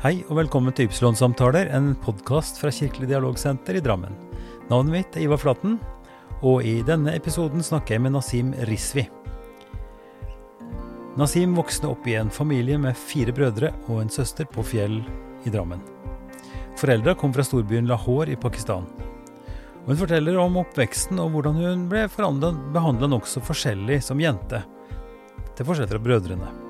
Hei og velkommen til Ypsilon-samtaler, en podkast fra Kirkelig dialogsenter i Drammen. Navnet mitt er Ivar Flatten, og i denne episoden snakker jeg med Nasim Risvi. Nasim vokste opp i en familie med fire brødre og en søster på Fjell i Drammen. Foreldra kom fra storbyen Lahore i Pakistan. Hun forteller om oppveksten og hvordan hun ble behandla nokså forskjellig som jente, til forskjell fra brødrene.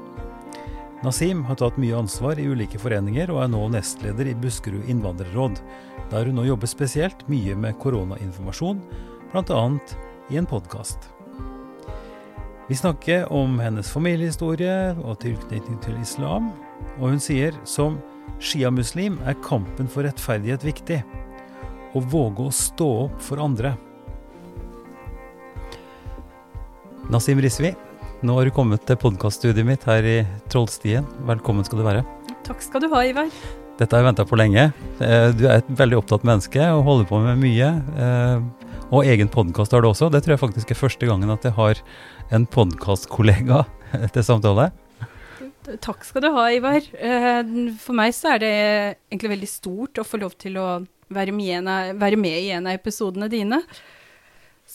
Nasim har tatt mye ansvar i ulike foreninger og er nå nestleder i Buskerud innvandrerråd, der hun nå jobber spesielt mye med koronainformasjon, bl.a. i en podkast. Vi snakker om hennes familiehistorie og tilknytning til islam, og hun sier som sjiamuslim er kampen for rettferdighet viktig. Å våge å stå opp for andre. Nasim Risvi, nå har du kommet til podkaststudioet mitt her i Trollstien. Velkommen skal du være. Takk skal du ha, Ivar. Dette har jeg venta på lenge. Eh, du er et veldig opptatt menneske og holder på med mye. Eh, og egen podkast har du også. Det tror jeg faktisk er første gangen at jeg har en podkastkollega til samtale. Takk skal du ha, Ivar. Eh, for meg så er det egentlig veldig stort å få lov til å være med i en av episodene dine.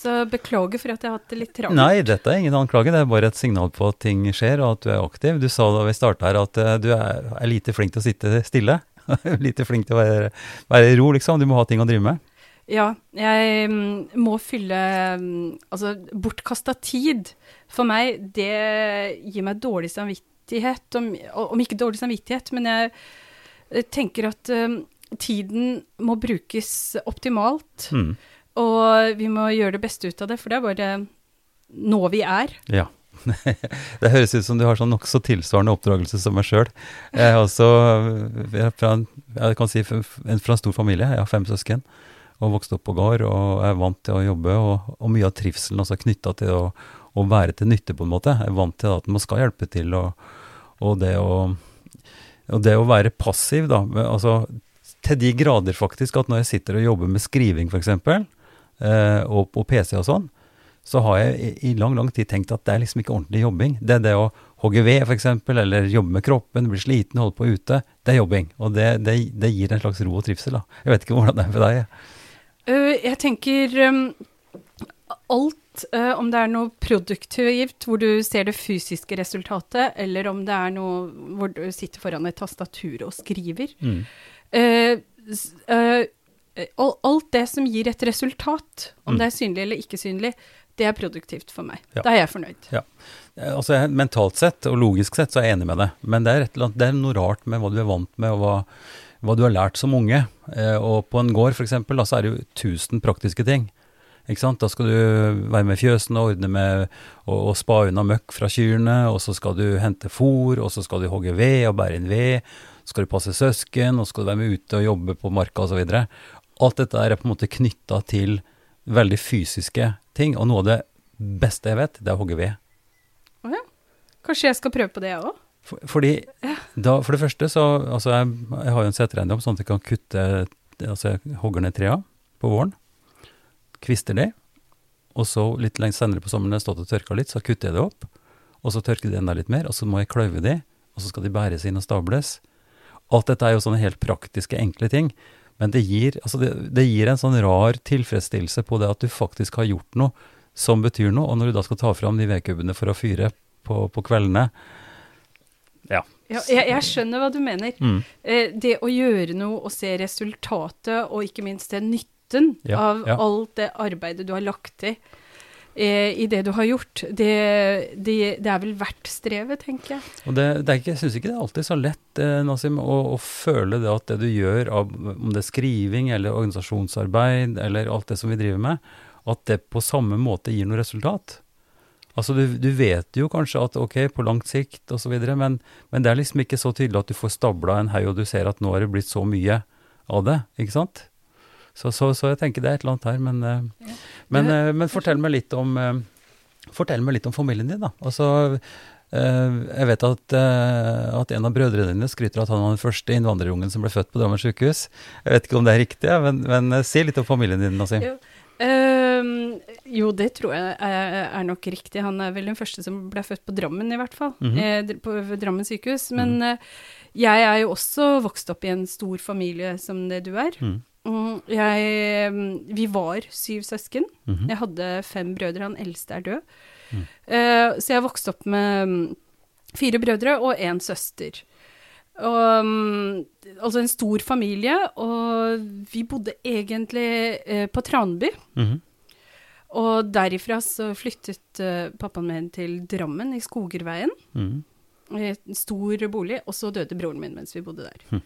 Så beklager for at jeg har hatt det litt travelt. Nei, dette er ingen anklage, det er bare et signal på at ting skjer, og at du er aktiv. Du sa da vi starta her at uh, du er, er, lite flink til å sitte stille. lite flink til å være, være, i ro, liksom. Du må ha ting å drive med. Ja, jeg um, må fylle um, Altså, bortkasta tid for meg, det gir meg dårlig samvittighet. Om, om ikke dårlig samvittighet, men jeg tenker at um, tiden må brukes optimalt. Mm. Og vi må gjøre det beste ut av det, for det er bare nå vi er. Ja. det høres ut som du har sånn nokså tilsvarende oppdragelse som meg sjøl. Jeg er også fra en, jeg kan si, fra en stor familie. Jeg har fem søsken og vokste opp på gård og er vant til å jobbe. Og, og mye av trivselen også knytta til å, å, være til nytte, på en måte. Jeg er vant til at man skal hjelpe til, og, og, det, å, og det å være passiv, da. Altså til de grader faktisk at når jeg sitter og jobber med skriving, f.eks., og, og PC og sånn, så har jeg i, lang lang tid tenkt at det er liksom ikke ordentlig jobbing. Det er det å hogge ved, f.eks., eller jobbe med kroppen, bli sliten, holde på ute. Det er jobbing. Og det, det, det, gir en slags ro og trivsel. da. Jeg vet ikke hvordan det er for deg. Uh, jeg tenker um, alt, uh, om det er noe produktivt hvor du ser det fysiske resultatet, eller om det er noe hvor du sitter foran et tastatur og skriver. Mm. Uh, Eh, alt det som gir et resultat, om mm. det er synlig eller ikke synlig, det er produktivt for meg. Ja. Da er jeg fornøyd. Ja. Eh, altså, mentalt sett og logisk sett så er jeg enig med deg, men det er, et, det er noe rart med hva du er vant med, og hva, hva du har lært som unge. Eh, og på en gård f.eks., så er det jo 1000 praktiske ting. Ikke sant? Da skal du være med fjøsene og ordne med å, spa unna møkk fra kyrne, og så skal du hente fôr, og så skal du hogge ved og bære inn ved, så skal du passe søsken, og så skal du være med ute og jobbe på marka osv. Alt dette er på en måte knytta til veldig fysiske ting, og noe av det beste jeg vet, det er å hogge ved. Å ja. Kanskje jeg skal prøve på det, jeg òg? For, fordi da, For det første så Altså, jeg, jeg har jo en setereiendom sånn at jeg kan kutte Altså, jeg hogger ned trea på våren, kvister de, og så litt lengst senere på sommeren når jeg har stått og tørka litt, så kutter jeg det opp, og så tørker de enda litt mer, og så må jeg kløyve de, og så skal de bæres inn og stables. Alt dette er jo sånne helt praktiske, enkle ting. Men det gir, altså det, det gir, en sånn rar tilfredsstillelse på det at du faktisk har gjort noe som betyr noe. Og når du da skal ta fram de vedkubbene for å fyre på, på kveldene Ja. ja jeg, jeg, skjønner hva du mener. Mm. Eh, det å gjøre noe og se resultatet, og ikke minst det nytten ja, av ja. alt det arbeidet du har lagt til eh, i det du har gjort, det, det, det, er vel verdt strevet, tenker jeg. Og det, det er ikke, jeg syns ikke det er alltid så lett, eh, Nassim, å, å, føle det at det du gjør, av, om det er skriving eller organisasjonsarbeid eller alt det som vi driver med, at det på samme måte gir noe resultat. Altså, du, du vet jo kanskje at ok, på langt sikt osv., men, men det er liksom ikke så tydelig at du får stabla en haug, og du ser at nå har det blitt så mye av det, ikke sant? Så, så, så, jeg tenker det er et eller annet her. Men, eh, ja. men, eh, men fortell, meg litt om, eh, fortell meg litt om familien din, da. Altså, jeg vet at, at, en av brødrene dine skryter at han var den første innvandrerungen som ble født på Drammen sykehus. Jeg vet ikke om det er riktig, men, men si litt om familien din, Nasim. Jo. Um, jo, det tror jeg er, er, nok riktig. Han er vel den første som ble født på Drammen, i hvert fall. Mm -hmm. på Drammen sykehus. Men mm. Jeg er jo også vokst opp i en stor familie som det du er. Mm. Mm, Jeg, mm, vi var syv søsken. Mhm. Jeg hadde fem brødre, han eldste er død. Mm. Uh, så jeg vokste opp med mm, fire brødre og én søster. Og, mm, altså en stor familie, og vi bodde egentlig uh, på Tranby. Mhm. Og derifra så flyttet uh, pappaen min til Drammen, i Skogerveien. Mhm. I en stor bolig, og så døde broren min mens vi bodde der.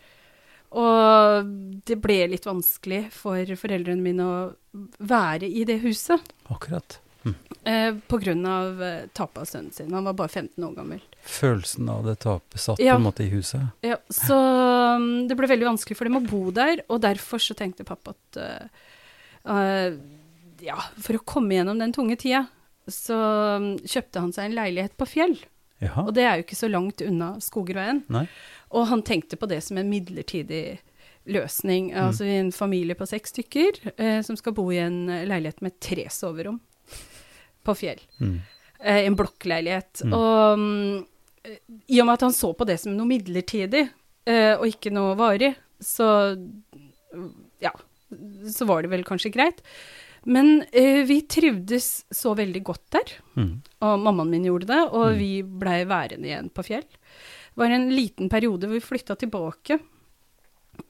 Hm. Og det ble litt vanskelig for foreldrene mine å være i det huset. Akkurat. Eh, på grunn av eh, tapet av sønnen sin. Han var bare 15 år gammel. Følelsen av det tapet satt Ja. på en måte i huset. Ja, så um, det ble veldig vanskelig for dem å bo der, og derfor så tenkte pappa at uh, eh, ja, for å komme gjennom den tunge tida, så um, kjøpte han seg en leilighet på Fjell. Jaha. Og det er jo ikke så langt unna Skogerveien. Nei. Og han tenkte på det som en midlertidig løsning. Mm. Altså en familie på seks stykker eh, som skal bo i en eh, leilighet med tre soverom på Fjell. Mm. Eh, en blokkleilighet. Mm. Og eh, i og med at han så på det som noe midlertidig, eh, og ikke noe varig, så ja, så var det vel kanskje greit. Men eh, vi trivdes så veldig godt der. Mm. Og mammaen min gjorde det, og Mm. vi blei værende igjen på Fjell. Det var en liten periode hvor vi flytta tilbake.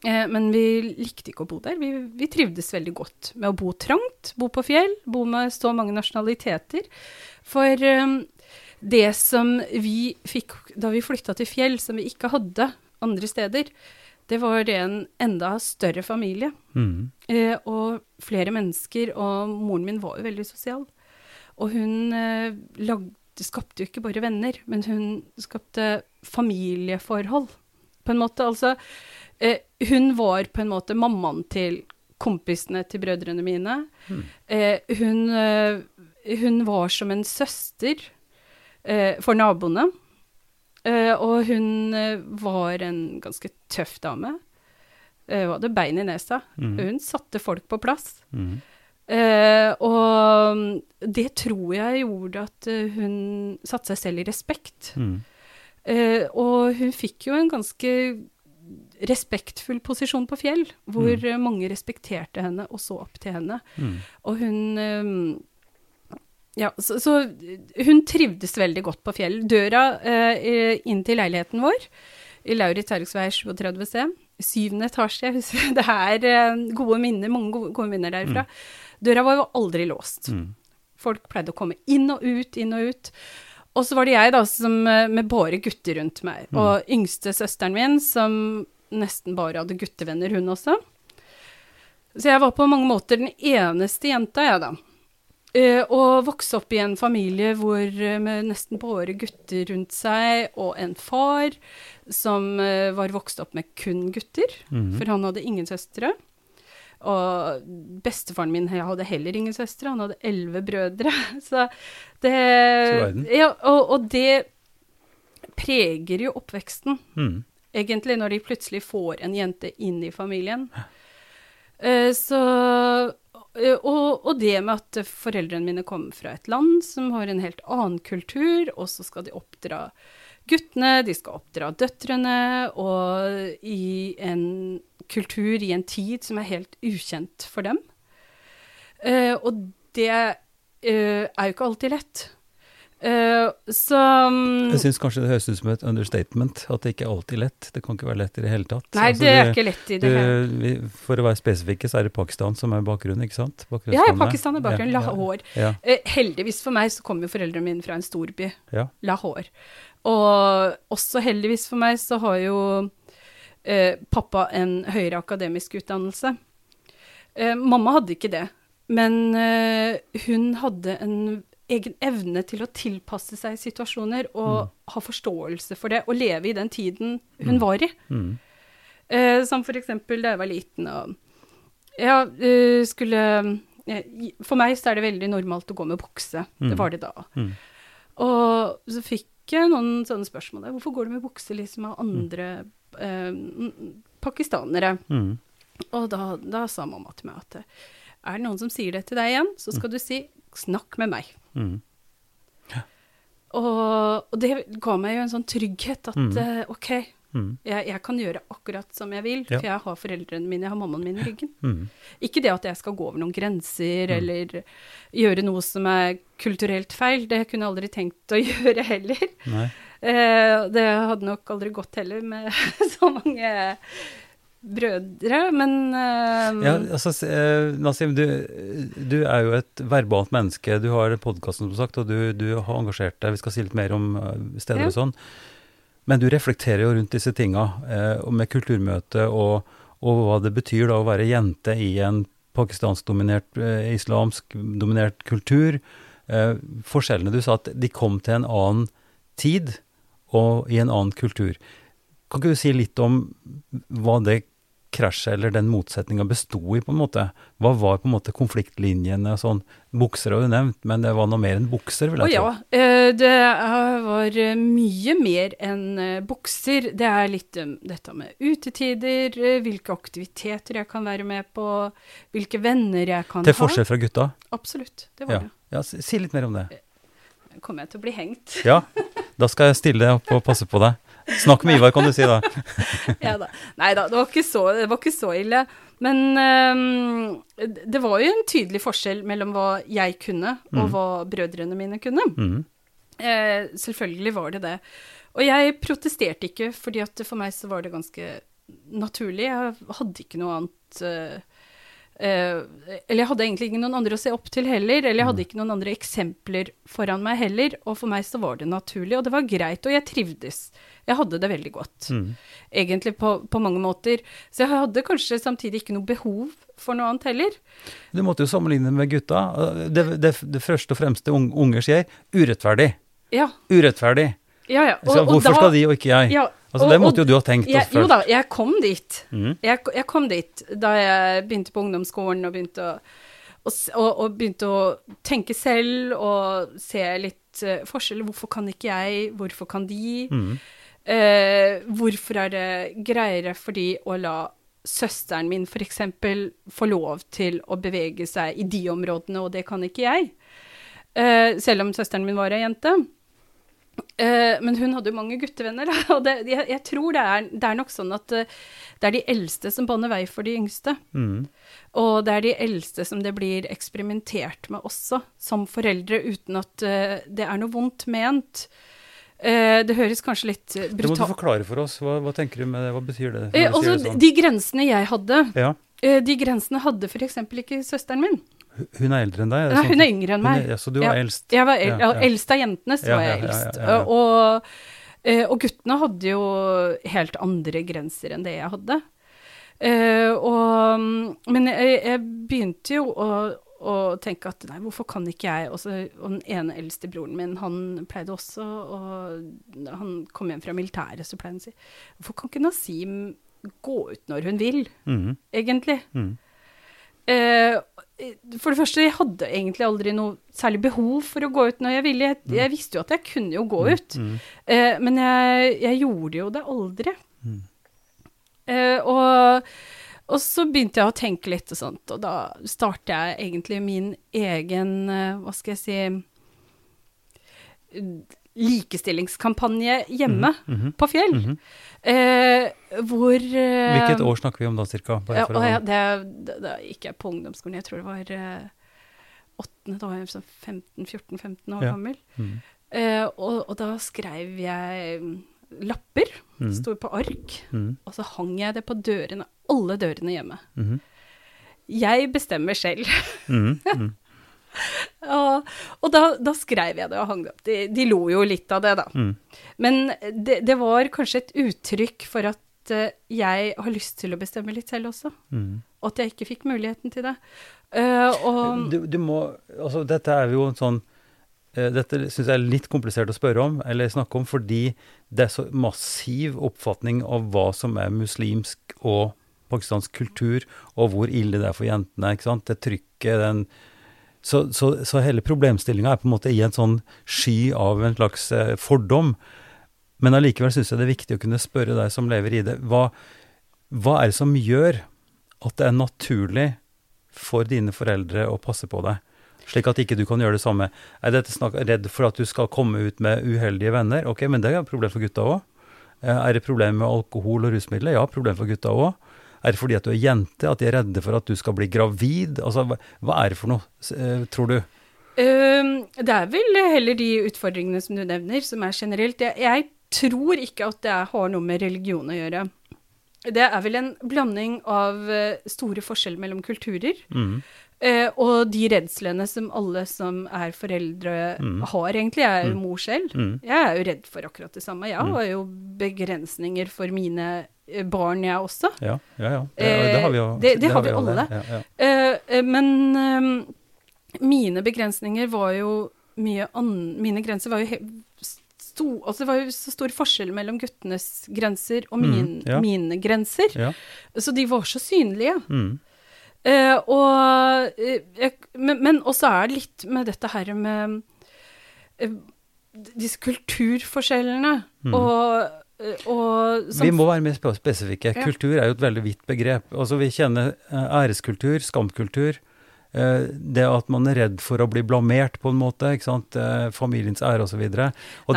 Eh, men vi likte ikke å bo der. Vi, vi trivdes veldig godt med å bo trangt, bo på fjell, bo med så mange nasjonaliteter. For eh, det som vi fikk da vi flytta til fjell, som vi ikke hadde andre steder, det var det en enda større familie. Mm. Eh, og flere mennesker, og moren min var jo veldig sosial. Og hun eh, lagde, skapte jo ikke bare venner, men hun skapte familieforhold, på en måte. Altså, eh, hun var på en måte mammaen til kompisene til brødrene mine. Mm. Eh, hun, eh, hun var som en søster eh, for naboene. Eh, og hun eh, var en ganske tøff dame. Eh, hun hadde bein i nesa. Mm. Hun satte folk på plass. Mm. Eh, og det tror jeg gjorde at eh, hun satte seg selv i respekt. Mm. Eh, og hun fikk jo en ganske respektfull posisjon på Fjell, hvor Mm. eh, mange respekterte henne og så opp til henne. Mm. Og hun eh, Ja, så, så hun trivdes veldig godt på Fjell. Døra eh, inn til leiligheten vår i Lauritz Herregsvei 37 C, syvende etasje, jeg husker det er eh, gode minner, mange gode, gode minner derfra. Døra var jo aldri låst. Mm. Folk pleide å komme inn og ut, inn og ut. Og så var det jeg da, som, eh, med bare gutter rundt meg. Mm. Og yngste søsteren min, som nesten bare hadde guttevenner, hun også. Så jeg var på mange måter den eneste jenta, jeg, da. Eh, og vokste opp i en familie hvor eh, med nesten bare gutter rundt seg, og en far som eh, var vokst opp med kun gutter, Mhm. for han hadde ingen søstre. Og bestefaren min hadde heller ingen søstre, han hadde elleve brødre. Så det Ja, og, og det preger jo oppveksten, Mm. egentlig, når de plutselig får en jente inn i familien. Eh, så eh, og, og det med at foreldrene mine kommer fra et land som har en helt annen kultur, og så skal de oppdra guttene, de skal oppdra døtrene, og i en kultur, i en tid som er helt ukjent for dem. Uh, og det uh, er jo ikke alltid lett. Uh, så um, Jeg syns kanskje det høres ut som et understatement, at det ikke er alltid lett. Det kan ikke være lett i det hele tatt. Nei, Altså, det er du- ikke lett i det hele tatt. For å være spesifikke, så er det Pakistan som er bakgrunnen, ikke sant? Ja, Pakistan er bakgrunnen. Ja, Lahore. Ja, Eh, heldigvis for meg så kommer jo foreldrene mine fra en storby, ja. Lahore. Og også heldigvis for meg så har jo eh, pappa en høyere akademisk utdannelse. Eh, mamma hadde ikke det, men eh, hun hadde en egen evne til å tilpasse seg situasjoner og ha forståelse for det, og leve i den tiden hun Mm. var i. Mm. Eh, som for eksempel da jeg var liten og ja, eh, skulle eh, For meg så er det veldig normalt å gå med bukse. Mm. Det var det da. Mm. Og så fikk jeg noen sånne spørsmål. der. Hvorfor går du med bukse liksom av andre eh, mm, pakistanere? Mm. Og da, da sa mamma til meg at er det noen som sier det til deg igjen, så skal du si 'snakk med meg'. Mm. Og, og det ga meg jo en sånn trygghet at Mm. eh, OK, Mm. Jeg, jeg kan gjøre akkurat som jeg vil, Ja. for jeg har foreldrene mine, jeg har mammaen min i ryggen. Mm. Ikke det at jeg skal gå over noen grenser Mm. eller gjøre noe som er kulturelt feil, det kunne jeg aldri tenkt å gjøre heller. Eh, det hadde nok aldri gått heller med så mange brødre, men eh, Ja, altså, eh, Nasim, du, du er jo et verbalt menneske. Du har podkasten, som sagt, og du, du har engasjert deg. Vi skal si litt mer om eh, steder Ja. og sånn. Men du reflekterer jo rundt disse tinga, eh, med kulturmøte og, og hva det betyr da å være jente i en pakistansk-dominert, eh, islamsk-dominert kultur. Eh, forskjellene du sa at de kom til en annen tid og i en annen kultur. Kan ikke du si litt om hva det krasjet eller den motsetninga besto i, på en måte? Hva var på en måte konfliktlinjene og sånn? Bukser har du nevnt, men det var noe mer enn bukser, vil Å tro. ja. eh, Det var eh, mye mer enn eh, bukser. Det er litt dette med utetider, hvilke aktiviteter jeg kan være med på, hvilke venner jeg kan ha. Til ha. forskjell fra gutta? Absolutt. Det var Ja. det. ja si, litt mer om det. Kommer jeg til å bli hengt? Ja, da skal jeg stille opp og passe på deg. Snakk med Ivar, kan du si da. ja da. Nei da, det var ikke så, det var ikke så ille. Men um, det var jo en tydelig forskjell mellom hva jeg kunne, og Mm. hva brødrene mine kunne. Mm. Eh, selvfølgelig var det det. Og jeg protesterte ikke, fordi at for meg så var det ganske naturlig. Jeg hadde ikke noe annet eh, Eller jeg hadde egentlig ikke noen andre å se opp til heller. Eller jeg hadde ikke noen andre eksempler foran meg heller. Og for meg så var det naturlig, og det var greit. Og jeg trivdes. Jeg hadde det veldig godt, Mm. egentlig på, på mange måter. Så jeg hadde kanskje samtidig ikke noe behov for noe annet heller. Du måtte jo sammenligne med gutta. Det, det, det første og fremste unger sier urettferdig. Ja, Urettferdig. ja. ja. Så hvorfor skal de og ikke jeg? ja, Altså, og- det måtte jo du ha tenkt jeg, først. Jo da, jeg kom dit. Mm. Jeg, jeg kom dit da jeg begynte på ungdomsskolen og begynte å, og, og, begynte å tenke selv og se litt uh, forskjell. Hvorfor kan ikke jeg? Hvorfor kan de? Mm. Uh, hvorfor er det greiere for de å la søsteren min f.eks. få lov til å bevege seg i de områdene, og det kan ikke jeg? Uh, selv om søsteren min var ei jente. Eh, men hun hadde jo mange guttevenner, da. Og det, jeg, jeg tror det er, det er nok sånn at eh, det er de eldste som baner vei for de yngste. Mm. Og det er de eldste som det blir eksperimentert med også, som foreldre, uten at uh, det er noe vondt ment. Det høres kanskje litt brutalt Det må du forklare for oss. Hva, hva tenker du med det? Hva betyr det? altså, det sånn? De grensene jeg hadde, Ja, de grensene hadde f.eks. ikke søsteren min. Hun er eldre enn deg? Nei, hun er yngre enn meg. er, ja, så du var Ja. eldst? Jeg var el Ja, eldst av jentene, så var jeg eldst. Og, eh, og guttene hadde jo helt andre grenser enn det jeg hadde. Eh, og, men jeg, jeg begynte jo å, å tenke at nei, hvorfor kan ikke jeg også, Og den ene eldste broren min, han pleide også og Han kom hjem fra militæret, så pleide han å si Hvorfor kan ikke Nasim gå ut når hun vil, mm. egentlig? Mm. Eh, for det første, jeg hadde egentlig aldri noe særlig behov for å gå ut når jeg ville. Jeg, jeg visste jo at jeg kunne jo gå ut, Mm. eh, men jeg, jeg gjorde jo det aldri. Mm. Uh, og, og så begynte jeg å tenke litt og sånt, og da startet jeg egentlig min egen, uh, hva skal jeg si, likestillingskampanje hjemme Mhm. på Fjell. Mhm. eh, hvor eh, Hvilket år snakker vi om da, cirka? Ja, å- jeg, det, det, Da gikk jeg på ungdomsskolen, jeg tror det var eh, 8. da var jeg sånn 15-14-15 år Ja. gammel. Mm. Eh, og, og da skrev jeg mm, lapper, Mm. sto på ark, Mm. og så hang jeg det på dørene, alle dørene hjemme. Mhm. Jeg bestemmer selv. Og og da, da skrev jeg det og hang det opp. De, de lo jo litt av det, da. Mm. Men det, det var kanskje et uttrykk for at eh, jeg har lyst til å bestemme litt selv også. Mm. Og at jeg ikke fikk muligheten til det. Uh, og Du, du må, altså dette er jo en sånn eh, Dette syns jeg er litt komplisert å spørre om, eller snakke om, fordi det er så massiv oppfatning av hva som er muslimsk og pakistansk kultur, og hvor ille det er for jentene. ikke sant? Det trykket, den Så, så, så hele problemstillinga er på en måte i en sånn sky av en slags eh, fordom. Men allikevel syns jeg det er viktig å kunne spørre deg som lever i det, hva, hva er det som gjør at det er naturlig for dine foreldre å passe på deg, slik at ikke du kan gjøre det samme. Er dette snakk, redd for at du skal komme ut med uheldige venner? Ok, men det er et problem for gutta òg. Eh, er det problem med alkohol og rusmidler? Ja, problem for gutta òg. Er det fordi at du er jente, at de er redde for at du skal bli gravid? Altså, hva, er det for noe, eh, tror du? Uh, det er vel heller de utfordringene som du nevner, som er generelt. Jeg, jeg tror ikke at det har noe med religion å gjøre. Det er vel en blanding av eh, store forskjeller mellom kulturer, Mm. Eh, og de redslene som alle som er foreldre Mm. har, egentlig. Jeg er jo mor selv. Mm. Jeg er jo redd for akkurat det samme. Jeg Mm. har jo begrensninger for mine eh, barn, jeg også. Ja, ja. ja. Det, det har vi jo. Det, det- det har vi alle. Ja, ja. Eh, eh, men um, mine begrensninger var jo mye an... Mine grenser var jo sto, Altså det var jo så stor forskjell mellom guttenes grenser og Mm, min, ja. mine grenser. Så de var så synlige. Mm. Eh, og jeg, Men, men også er det litt med dette her med eh, disse kulturforskjellene Mm. og, og som Vi må være mer spesifikke. Ja. Kultur er jo et veldig vidt begrep. Altså Vi kjenner æreskultur, skamkultur. Eh, Det at man er redd for å bli blamert, på en måte. ikke sant? Eh, Familiens ære osv. Nei,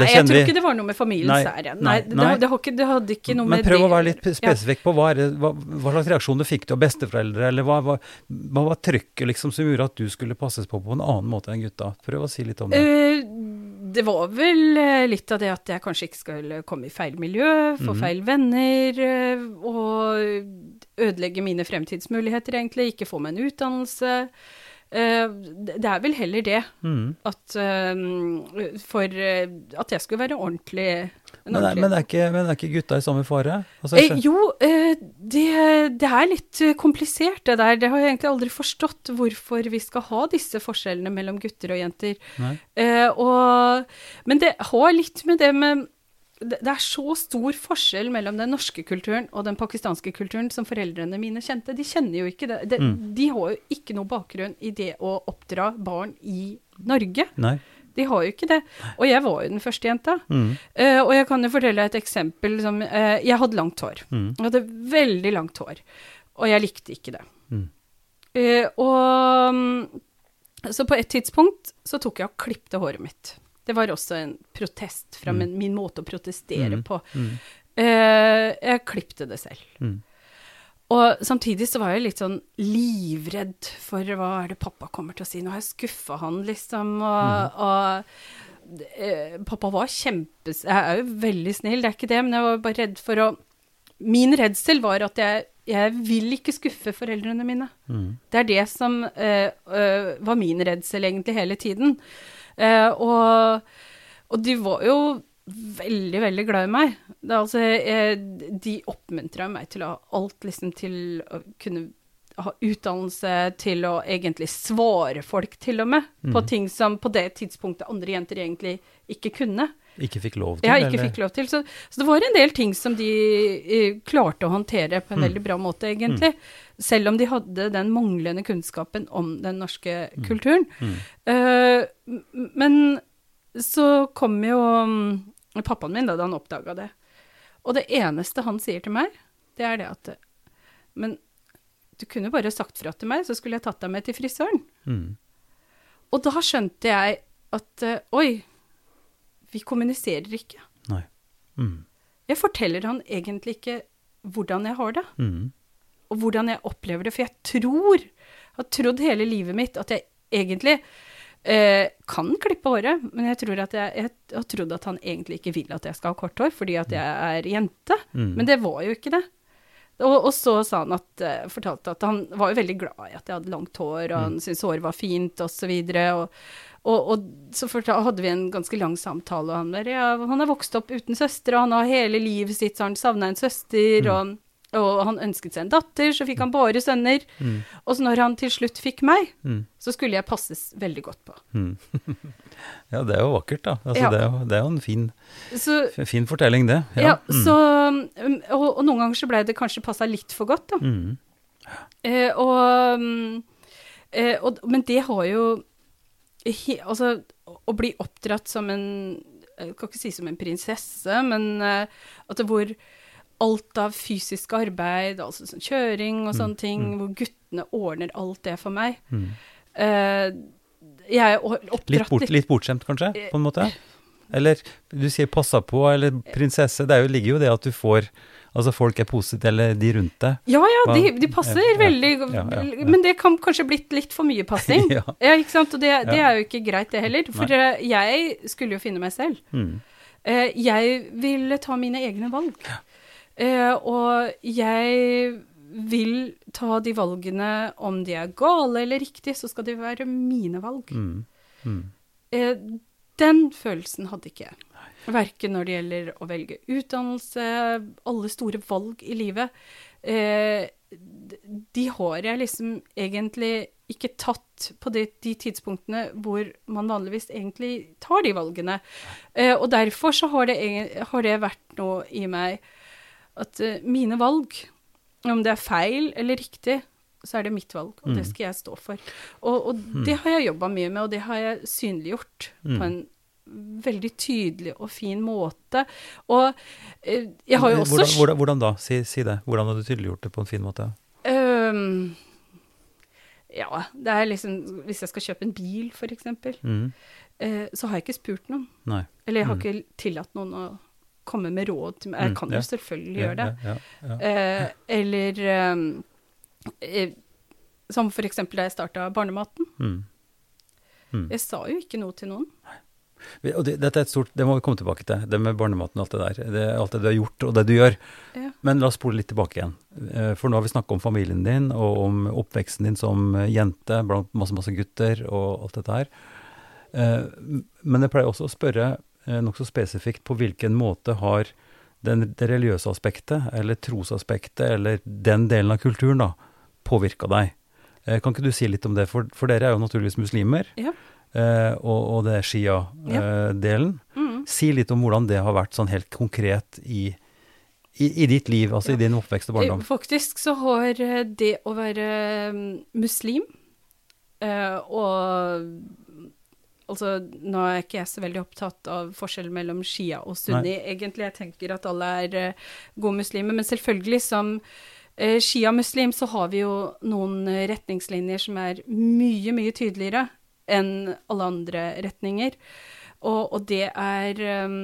jeg tror ikke det var noe med familiens ære. Nei, nei, det, nei. det, ikke, det hadde ikke noe Men med prøv å være litt Ja. på hva, det, hva, hva slags reaksjoner fikk du av besteforeldre, eller hva, hva, hva var trykket liksom som gjorde at du skulle passes på på en annen måte enn gutta? Prøv å si litt om det. Eh, det var vel litt av det at jeg kanskje ikke skulle komme i feil miljø, få mm. feil venner, og ødelegge mine fremtidsmuligheter, egentlig. Ikke få meg en utdannelse. Eh, det er vel heller det, Mm. at eh, For eh, at jeg skulle være ordentlig en Men, ordentlig- men, er ikke, men er ikke gutta i samme fare? Altså, Eh, jo, eh, det, det er litt komplisert det der. Det har jeg egentlig aldri forstått hvorfor vi skal ha disse forskjellene mellom gutter og jenter. Eh, og, men det har litt med det med det er så stor forskjell mellom den norske kulturen og den pakistanske kulturen som foreldrene mine kjente. De kjenner jo ikke det. De, Mm. de har jo ikke noe bakgrunn i det å oppdra barn i Norge. Nei. De har jo ikke det. Og jeg var jo den første jenta. Mm. Uh, og jeg kan jo fortelle et eksempel som uh, Jeg hadde langt hår. Mm. Jeg hadde veldig langt hår. Og jeg likte ikke det. Mm. Uh, og mm, Så på et tidspunkt så tok jeg og klipte håret mitt. Det var også en protest fra Mm. min, min måte å protestere Mm. på. Mm. Eh, jeg klipte det selv. Mm. Og samtidig så var jeg litt sånn livredd for hva er det pappa kommer til å si. Nå har jeg skuffa han, liksom. Og, og eh, pappa var kjempes... Jeg er jo veldig snill, det er ikke det, men jeg var bare redd for å Min redsel var at jeg, jeg vil ikke skuffe foreldrene mine. Mm. Det er det som eh, eh, var min redsel egentlig hele tiden. Eh, og, og de var jo veldig, veldig glad i meg. Det altså, jeg, de oppmuntra meg til å ha alt, liksom til å kunne ha utdannelse, til å egentlig svare folk til og med, på Mhm. ting som på det tidspunktet andre jenter egentlig ikke kunne. Ikke fikk lov til, Ja, ikke eller? fikk lov til. Så, så det var en del ting som de eh, klarte å håndtere på en Mm. veldig bra måte, egentlig. Selv om de hadde den manglende kunnskapen om den norske kulturen. Mm. Eh, m- men så kom jo um, pappaen min da, da han oppdaga det. Og det eneste han sier til meg, det er det at Men du kunne bare sagt fra til meg, så skulle jeg tatt deg med til frisøren. Mm. Og da skjønte jeg at uh, oi, vi kommuniserer ikke. Nei. Mm. Jeg forteller han egentlig ikke hvordan jeg har det, Mm. og hvordan jeg opplever det. For jeg tror, har trodd hele livet mitt at jeg egentlig eh, kan klippe håret, men jeg tror at jeg, jeg har trodd at han egentlig ikke vil at jeg skal ha kort hår, fordi at jeg er jente. Mm. Men det var jo ikke det. Og, og så sa han at, eh, fortalte at han var jo veldig glad i at jeg hadde langt hår, og han syntes håret var fint, og så videre. Og, og, og så fortalte, hadde vi en ganske lang samtale, og han der, ja, han er vokst opp uten søster, og han har hele livet sitt, så han savna en søster, og, og han ønsket seg en datter, så fikk han bare sønner. Mm. Og så når han til slutt fikk meg, Mm. så skulle jeg passes veldig godt på. Mm. ja, det er jo vakkert, da. Altså, Ja. det, er jo, det er jo en fin, Så, fin fortelling, det. ja, Mm. så um, og, og noen ganger så ble det kanskje passa litt for godt, da. Mm. Eh, og, mm, eh, og Men det har jo he, Altså, å bli oppdratt som en Jeg kan ikke si som en prinsesse, men eh, at det hvor alt av fysisk arbeid, altså sånn kjøring og sånne ting, hvor guttene ordner alt det for meg Mm. Eh, Jeg er oppdratt Litt, bort, litt bortskjemt, kanskje, på en måte? Eller du sier 'passa på', eller 'prinsesse'. Det jo, ligger jo det at du får Altså folk er positive, eller de rundt deg. Ja ja, de, de passer ja, veldig ja, ja. Men det kan kanskje blitt litt for mye passing. ja. Ja, ikke sant? Og det, det er jo ikke greit, det heller. For Nei. eh, jeg skulle jo finne meg selv. Mm. Eh, jeg ville ta mine egne valg. Eh, og jeg vil ta de valgene, om de er gale eller riktige, så skal de være mine valg. Mm. Mm. Eh, den følelsen hadde ikke jeg. Verken når det gjelder å velge utdannelse, alle store valg i livet. Eh, de har jeg liksom egentlig ikke tatt på de, de tidspunktene hvor man vanligvis egentlig tar de valgene. Eh, og derfor så har det, har det vært noe i meg at mine valg, om det er feil eller riktig, så er det mitt valg, og det Mm. skal jeg stå for. Og, og det har jeg jobba mye med, og det har jeg synliggjort Mm. på en veldig tydelig og fin måte. Og eh, jeg har jo også hvordan, hvordan, hvordan da? Si, si det. Hvordan har du tydeliggjort det på en fin måte? Um, ja, det er liksom Hvis jeg skal kjøpe en bil, f.eks., Mm. Uh, så har jeg ikke spurt noen. Nei. Eller jeg har Mm. ikke tillatt noen å komme med råd til meg. Jeg Mm, kan jo selvfølgelig gjøre det. Eh, eller ehm, eh, som eksempel da jeg starta Barnematen. Mm. Mm. Jeg sa jo ikke noe til noen. Og det, dette er et stort, det må vi komme tilbake til, det med barnematen og alt det der. Det, alt det du har gjort og det du gjør. Ja. Men la oss spole litt tilbake igjen. Eh, For nå har vi snakka om familien din og om oppveksten din som eh, jente blant masse, masse gutter og alt dette her. Eh, Men jeg pleier også å spørre eh, nokså spesifikt på hvilken måte har den, det religiøse aspektet, eller trosaspektet, eller den delen av kulturen, da, påvirka deg. Eh, Kan ikke du si litt om det? For, for dere er jo naturligvis muslimer, Ja. eh, og, og det er Shia-delen. Mm. Si litt om hvordan det har vært sånn helt konkret i, i, i ditt liv, altså Ja. i din oppvekst og barndom. Eh, Faktisk så har eh, det å være mm, muslim eh, og Altså, nå er ikke jeg så veldig opptatt av forskjellen mellom shia og sunni, egentlig. Jeg tenker at alle er eh, gode muslimer. Men selvfølgelig, som eh, shia-muslim, så har vi jo noen eh, retningslinjer som er mye, mye tydeligere enn alle andre retninger. Og, og det er um,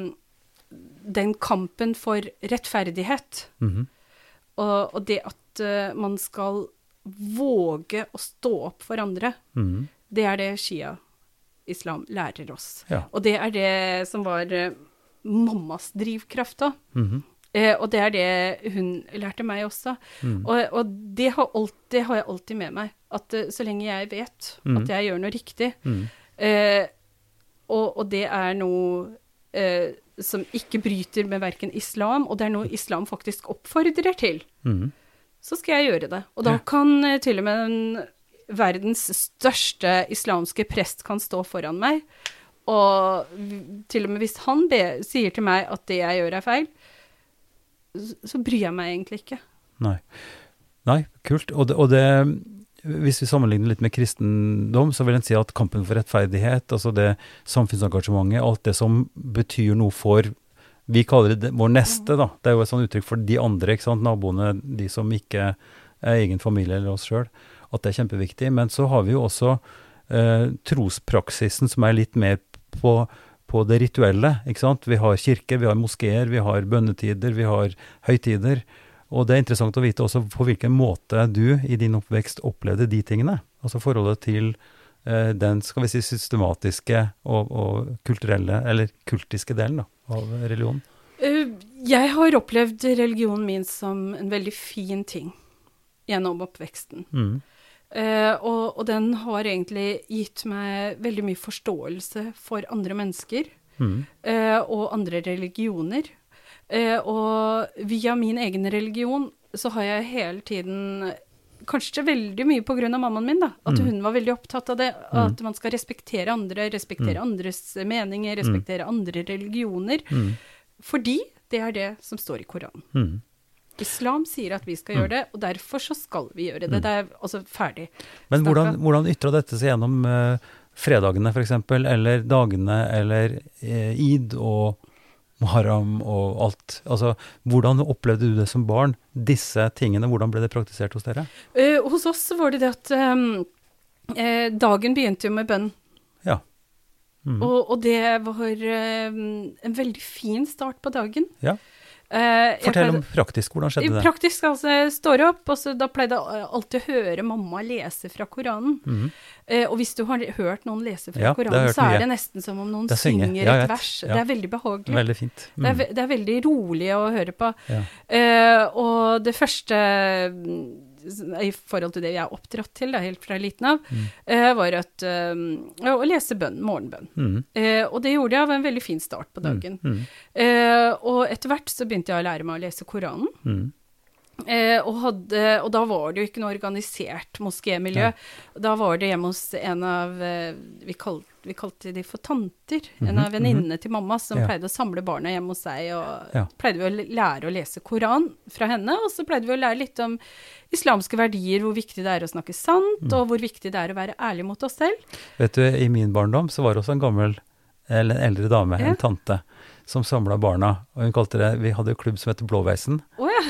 den kampen for rettferdighet. Mhm. Og, og det at uh, man skal våge å stå opp for andre, Mhm. det er det Shia-islam lærer oss. Ja. Og det er det som var eh, mammas drivkraft da. -hmm. Eh, og det er det hun lærte meg også. Mm. Og, og det, har alltid, det har jeg alltid med meg. At eh, så lenge jeg vet mm. at jeg gjør noe riktig, Mhm. eh, og, og det er noe eh, som ikke bryter med verken islam, og det er noe islam faktisk oppfordrer til, Mhm. så skal jeg gjøre det. Og da kan eh, til og med den verdens største islamske prest kan stå foran meg, og til og med hvis han be, sier til meg at det jeg gjør er feil, så, bryr jeg meg egentlig ikke. Nei. Nei, kult. Og det, og det Hvis vi sammenligner litt med kristendom, så vil en si at kampen for rettferdighet, altså det samfunnsengasjementet, alt det som betyr noe for Vi kaller det vår neste, da. Det er jo et sånt uttrykk for de andre, ikke sant. Naboene, de som ikke er egen familie eller oss sjøl. At det er kjempeviktig. Men så har vi jo også eh, trospraksisen som er litt mer på, på det rituelle. ikke sant? Vi har kirker, vi har moskeer, vi har bønnetider, vi har høytider. Og det er interessant å vite også på hvilken måte du i din oppvekst opplevde de tingene. Altså forholdet til eh, den skal vi si, systematiske og, og kulturelle, eller kultiske delen da, av religionen. Eh, Jeg har opplevd religionen min som en veldig fin ting gjennom oppveksten. Mm. Eh, og, og den har egentlig gitt meg veldig mye forståelse for andre mennesker Mm. eh, og andre religioner. Eh, og via min egen religion så har jeg hele tiden Kanskje veldig mye på grunn av mammaen min, da. At Mm. hun var veldig opptatt av det. At man skal respektere andre, respektere andres meninger, respektere andre religioner. Mm. Fordi det er det som står i Koranen. Mm. Islam sier at vi skal gjøre det, og derfor så skal vi gjøre det. Det er altså ferdig. Men hvordan, hvordan ytra dette seg gjennom uh, fredagene f.eks., eller dagene, eller uh, id og muharram og alt? Altså, hvordan opplevde du det som barn, disse tingene? Hvordan ble det praktisert hos dere? Uh, hos oss var det det at um, eh, dagen begynte jo med bønn. Ja. Mm. Og, og det var um, en veldig fin start på dagen. Ja. Jeg Fortell om praktisk. Hvordan skjedde det? Praktisk, altså. Jeg står opp, og så da pleide jeg alltid å høre mamma lese fra Koranen. Mm -hmm. uh, og hvis du har hørt noen lese fra Ja, Koranen, så er det nesten som om noen er synger Ja, et vers. Ja. Det er veldig behagelig. Veldig fint. Det, er, Mhm. det er veldig rolig å høre på. Eh, og det første mm, i forhold til det jeg er oppdratt til, da, helt fra liten av, Mm. uh, var at, uh, å lese bønn, morgenbønn. Mm. Uh, og det gjorde jeg av en veldig fin start på dagen. Mm. Og etter hvert så begynte jeg å lære meg å lese Koranen. Eh, og, hadde, og da var det jo ikke noe organisert moskémiljø. Da var det hjemme hos en av eh, vi, kalte, vi kalte de for tanter. En Mhm, av venninnene til mamma som Ja. pleide å samle barna hjemme hos seg. Og Ja. pleide vi å lære å lese Koran fra henne. Og så pleide vi å lære litt om islamske verdier, hvor viktig det er å snakke sant, Mm. og hvor viktig det er å være ærlig mot oss selv. Vet du, i min barndom så var det også en gammel, eller en eldre dame, Ja. en tante, som samla barna. Og hun kalte det Vi hadde jo klubb som het Blåveisen. Oh, ja.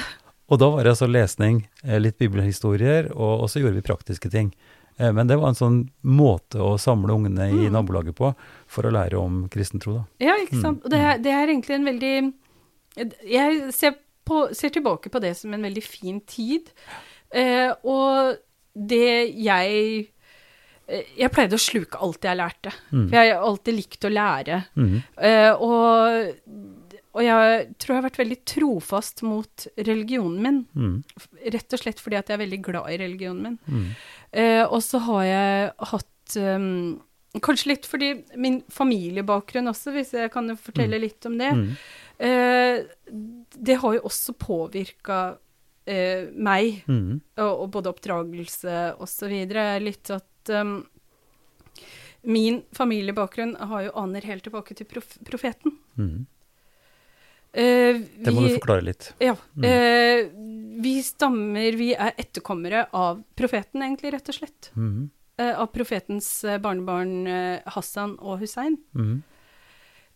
Og da var det altså lesning, eh, litt bibelhistorier, og, og så gjorde vi praktiske ting. Eh, Men det var en sånn måte å samle ungene i Mm. nabolaget på for å lære om kristentro, da. Ja, ikke Mm, sant. Og det er, det er egentlig en veldig Jeg ser, på, ser tilbake på det som en veldig fin tid. Eh, og det jeg eh, Jeg pleide å sluke alt jeg lærte. Mm. For jeg har alltid likt å lære. Mhm. Eh, og, og jeg tror jeg har vært veldig trofast mot religionen min. Mm. Rett og slett fordi at jeg er veldig glad i religionen min. Mm. Eh, og så har jeg hatt um, Kanskje litt fordi min familiebakgrunn også, hvis jeg kan fortelle fortelle litt om det. Mhm. Eh, det har jo også påvirka eh, meg, Mhm. og, og både oppdragelse og så videre. Litt at um, Min familiebakgrunn har jo aner helt tilbake til prof profeten. Eh, Det må du forklare litt. Ja. Mm. Eh, vi stammer Vi er etterkommere av profeten, egentlig, rett og slett. Mm. Eh, av profetens barnebarn Hassan og Hussein. Mm.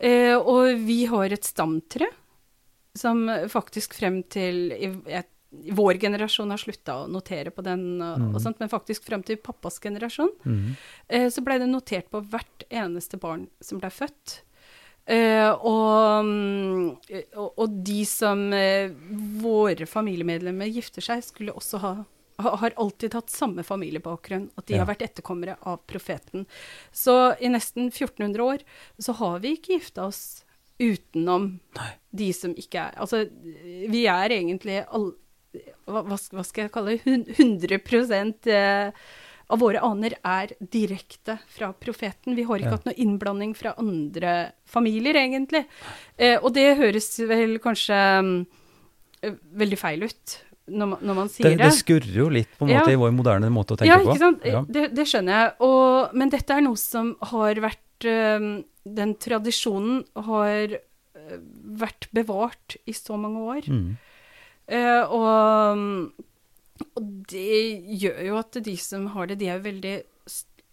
Eh, og vi har et stamtre som faktisk frem til i, et, Vår generasjon har slutta å notere på den, og, Mm. og sånt, men faktisk frem til pappas generasjon eh, så blei det notert på hvert eneste barn som blei født. Eh, og, mm, og, og de som uh, våre familiemedlemmer gifter seg, skulle også ha ha- har alltid hatt samme familiebakgrunn, at de Ja. har vært etterkommere av profeten. Så i nesten 1400 år så har vi ikke gifta oss utenom Nei. de som ikke er Altså, vi er egentlig all, hva, hva skal jeg kalle det? Hun- 100 eh, av våre aner er direkte fra profeten. Vi har ikke Ja. hatt noe innblanding fra andre familier, egentlig. Eh, og det høres vel kanskje eh, veldig feil ut når man, når man sier Det, det skurrer jo litt på en måte Ja. i vår moderne måte å tenke ja, ikke sant? Ja. Det, det skjønner jeg. Og, men dette er noe som har vært um, Den tradisjonen har øh, vært bevart i så mange år. Mm. Eh, og, og det gjør jo at de som har det, de er jo veldig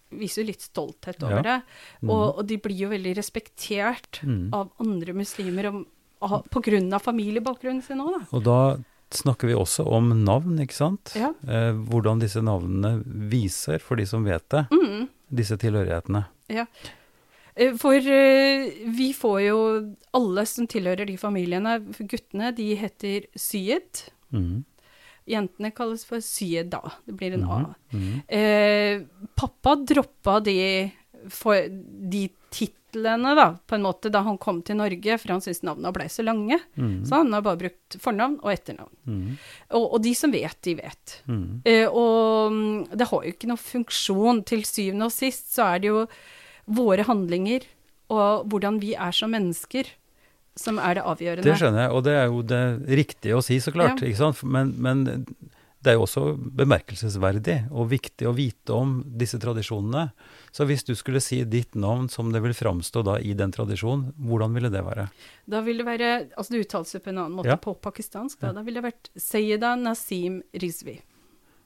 Viser jo litt stolthet over Ja. det. Og, og de blir jo veldig respektert mm. av andre muslimer om, av, på grunn av familiebakgrunnen sin òg, da. Og da snakker vi også om navn, ikke sant? Ja. Eh, hvordan disse navnene viser, for de som vet det, Mm. disse tilhørighetene. Ja. Eh, For eh, vi får jo Alle som tilhører de familiene, guttene, de heter Syed. Mhm. Jentene kalles for Syeda. Det blir en A. Mhm. Eh, pappa droppa de, de titlene, da, på en måte, da han kom til Norge, for han syntes navnene ble så lange. Mhm. Så han har bare brukt fornavn og etternavn. Mhm. Og, og de som vet, de vet. Mhm. Eh, og mm, det har jo ikke noen funksjon. Til syvende og sist så er det jo våre handlinger og hvordan vi er som mennesker som er det avgjørende. Det skjønner jeg, og det er jo det riktige å si, så klart. Ja. ikke sant? Men, men det er jo også bemerkelsesverdig og viktig å vite om disse tradisjonene. Så hvis du skulle si ditt navn som det vil framstå da i den tradisjonen, hvordan ville det være? Da vil det være Altså det uttales på en annen måte Ja. på pakistansk. Da, Ja. da ville det vært Sayeda Nasim Rizvi.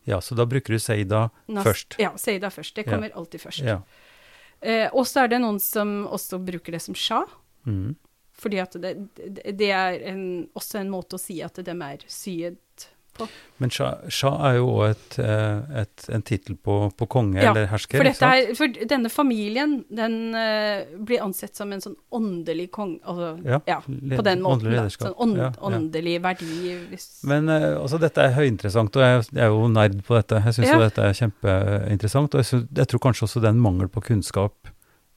Ja, så da bruker du Seida Nas først. Ja, Sayeda først. Det Ja. kommer alltid først. Ja. Eh, og så er det noen som også bruker det som shah. Mhm. Fordi at det, det- er en, også en måte å si at de er syet på. Men Shah, er jo òg eh, en tittel på, på konge Ja, eller hersker. For, dette er, for denne familien, den uh, blir ansett som en sånn åndelig kong... Altså, Ja, ja, på den måten. åndelig lederskap. Sånn ånd, Ja, ja. åndelig verdi. Hvis, Men uh, altså, dette er høyinteressant, og jeg, jeg er jo nerd på dette. Jeg syns jo dette er kjempeinteressant, og jeg, synes, jeg tror kanskje også det er en mangel på kunnskap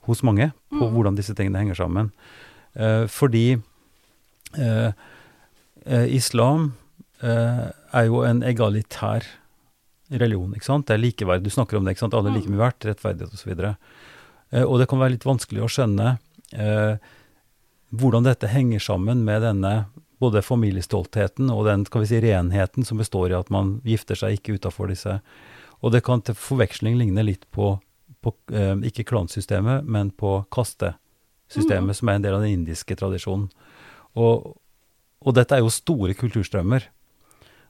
hos mange på Mm. hvordan disse tingene henger sammen. Eh, fordi eh, eh, islam eh, er jo en egalitær religion, ikke sant. Det er likeverd. Du snakker om det, ikke sant. Alle er like Mm. mye verdt, rettferdighet osv. Eh, og det kan være litt vanskelig å skjønne eh, hvordan dette henger sammen med denne både familiestoltheten og den skal vi si, renheten som består i at man gifter seg ikke utafor disse. Og det kan til forveksling ligne litt på, på eh, ikke klansystemet, men på kastesystemet, Mhm. som er en del av den indiske tradisjonen. Og, og dette er jo store kulturstrømmer.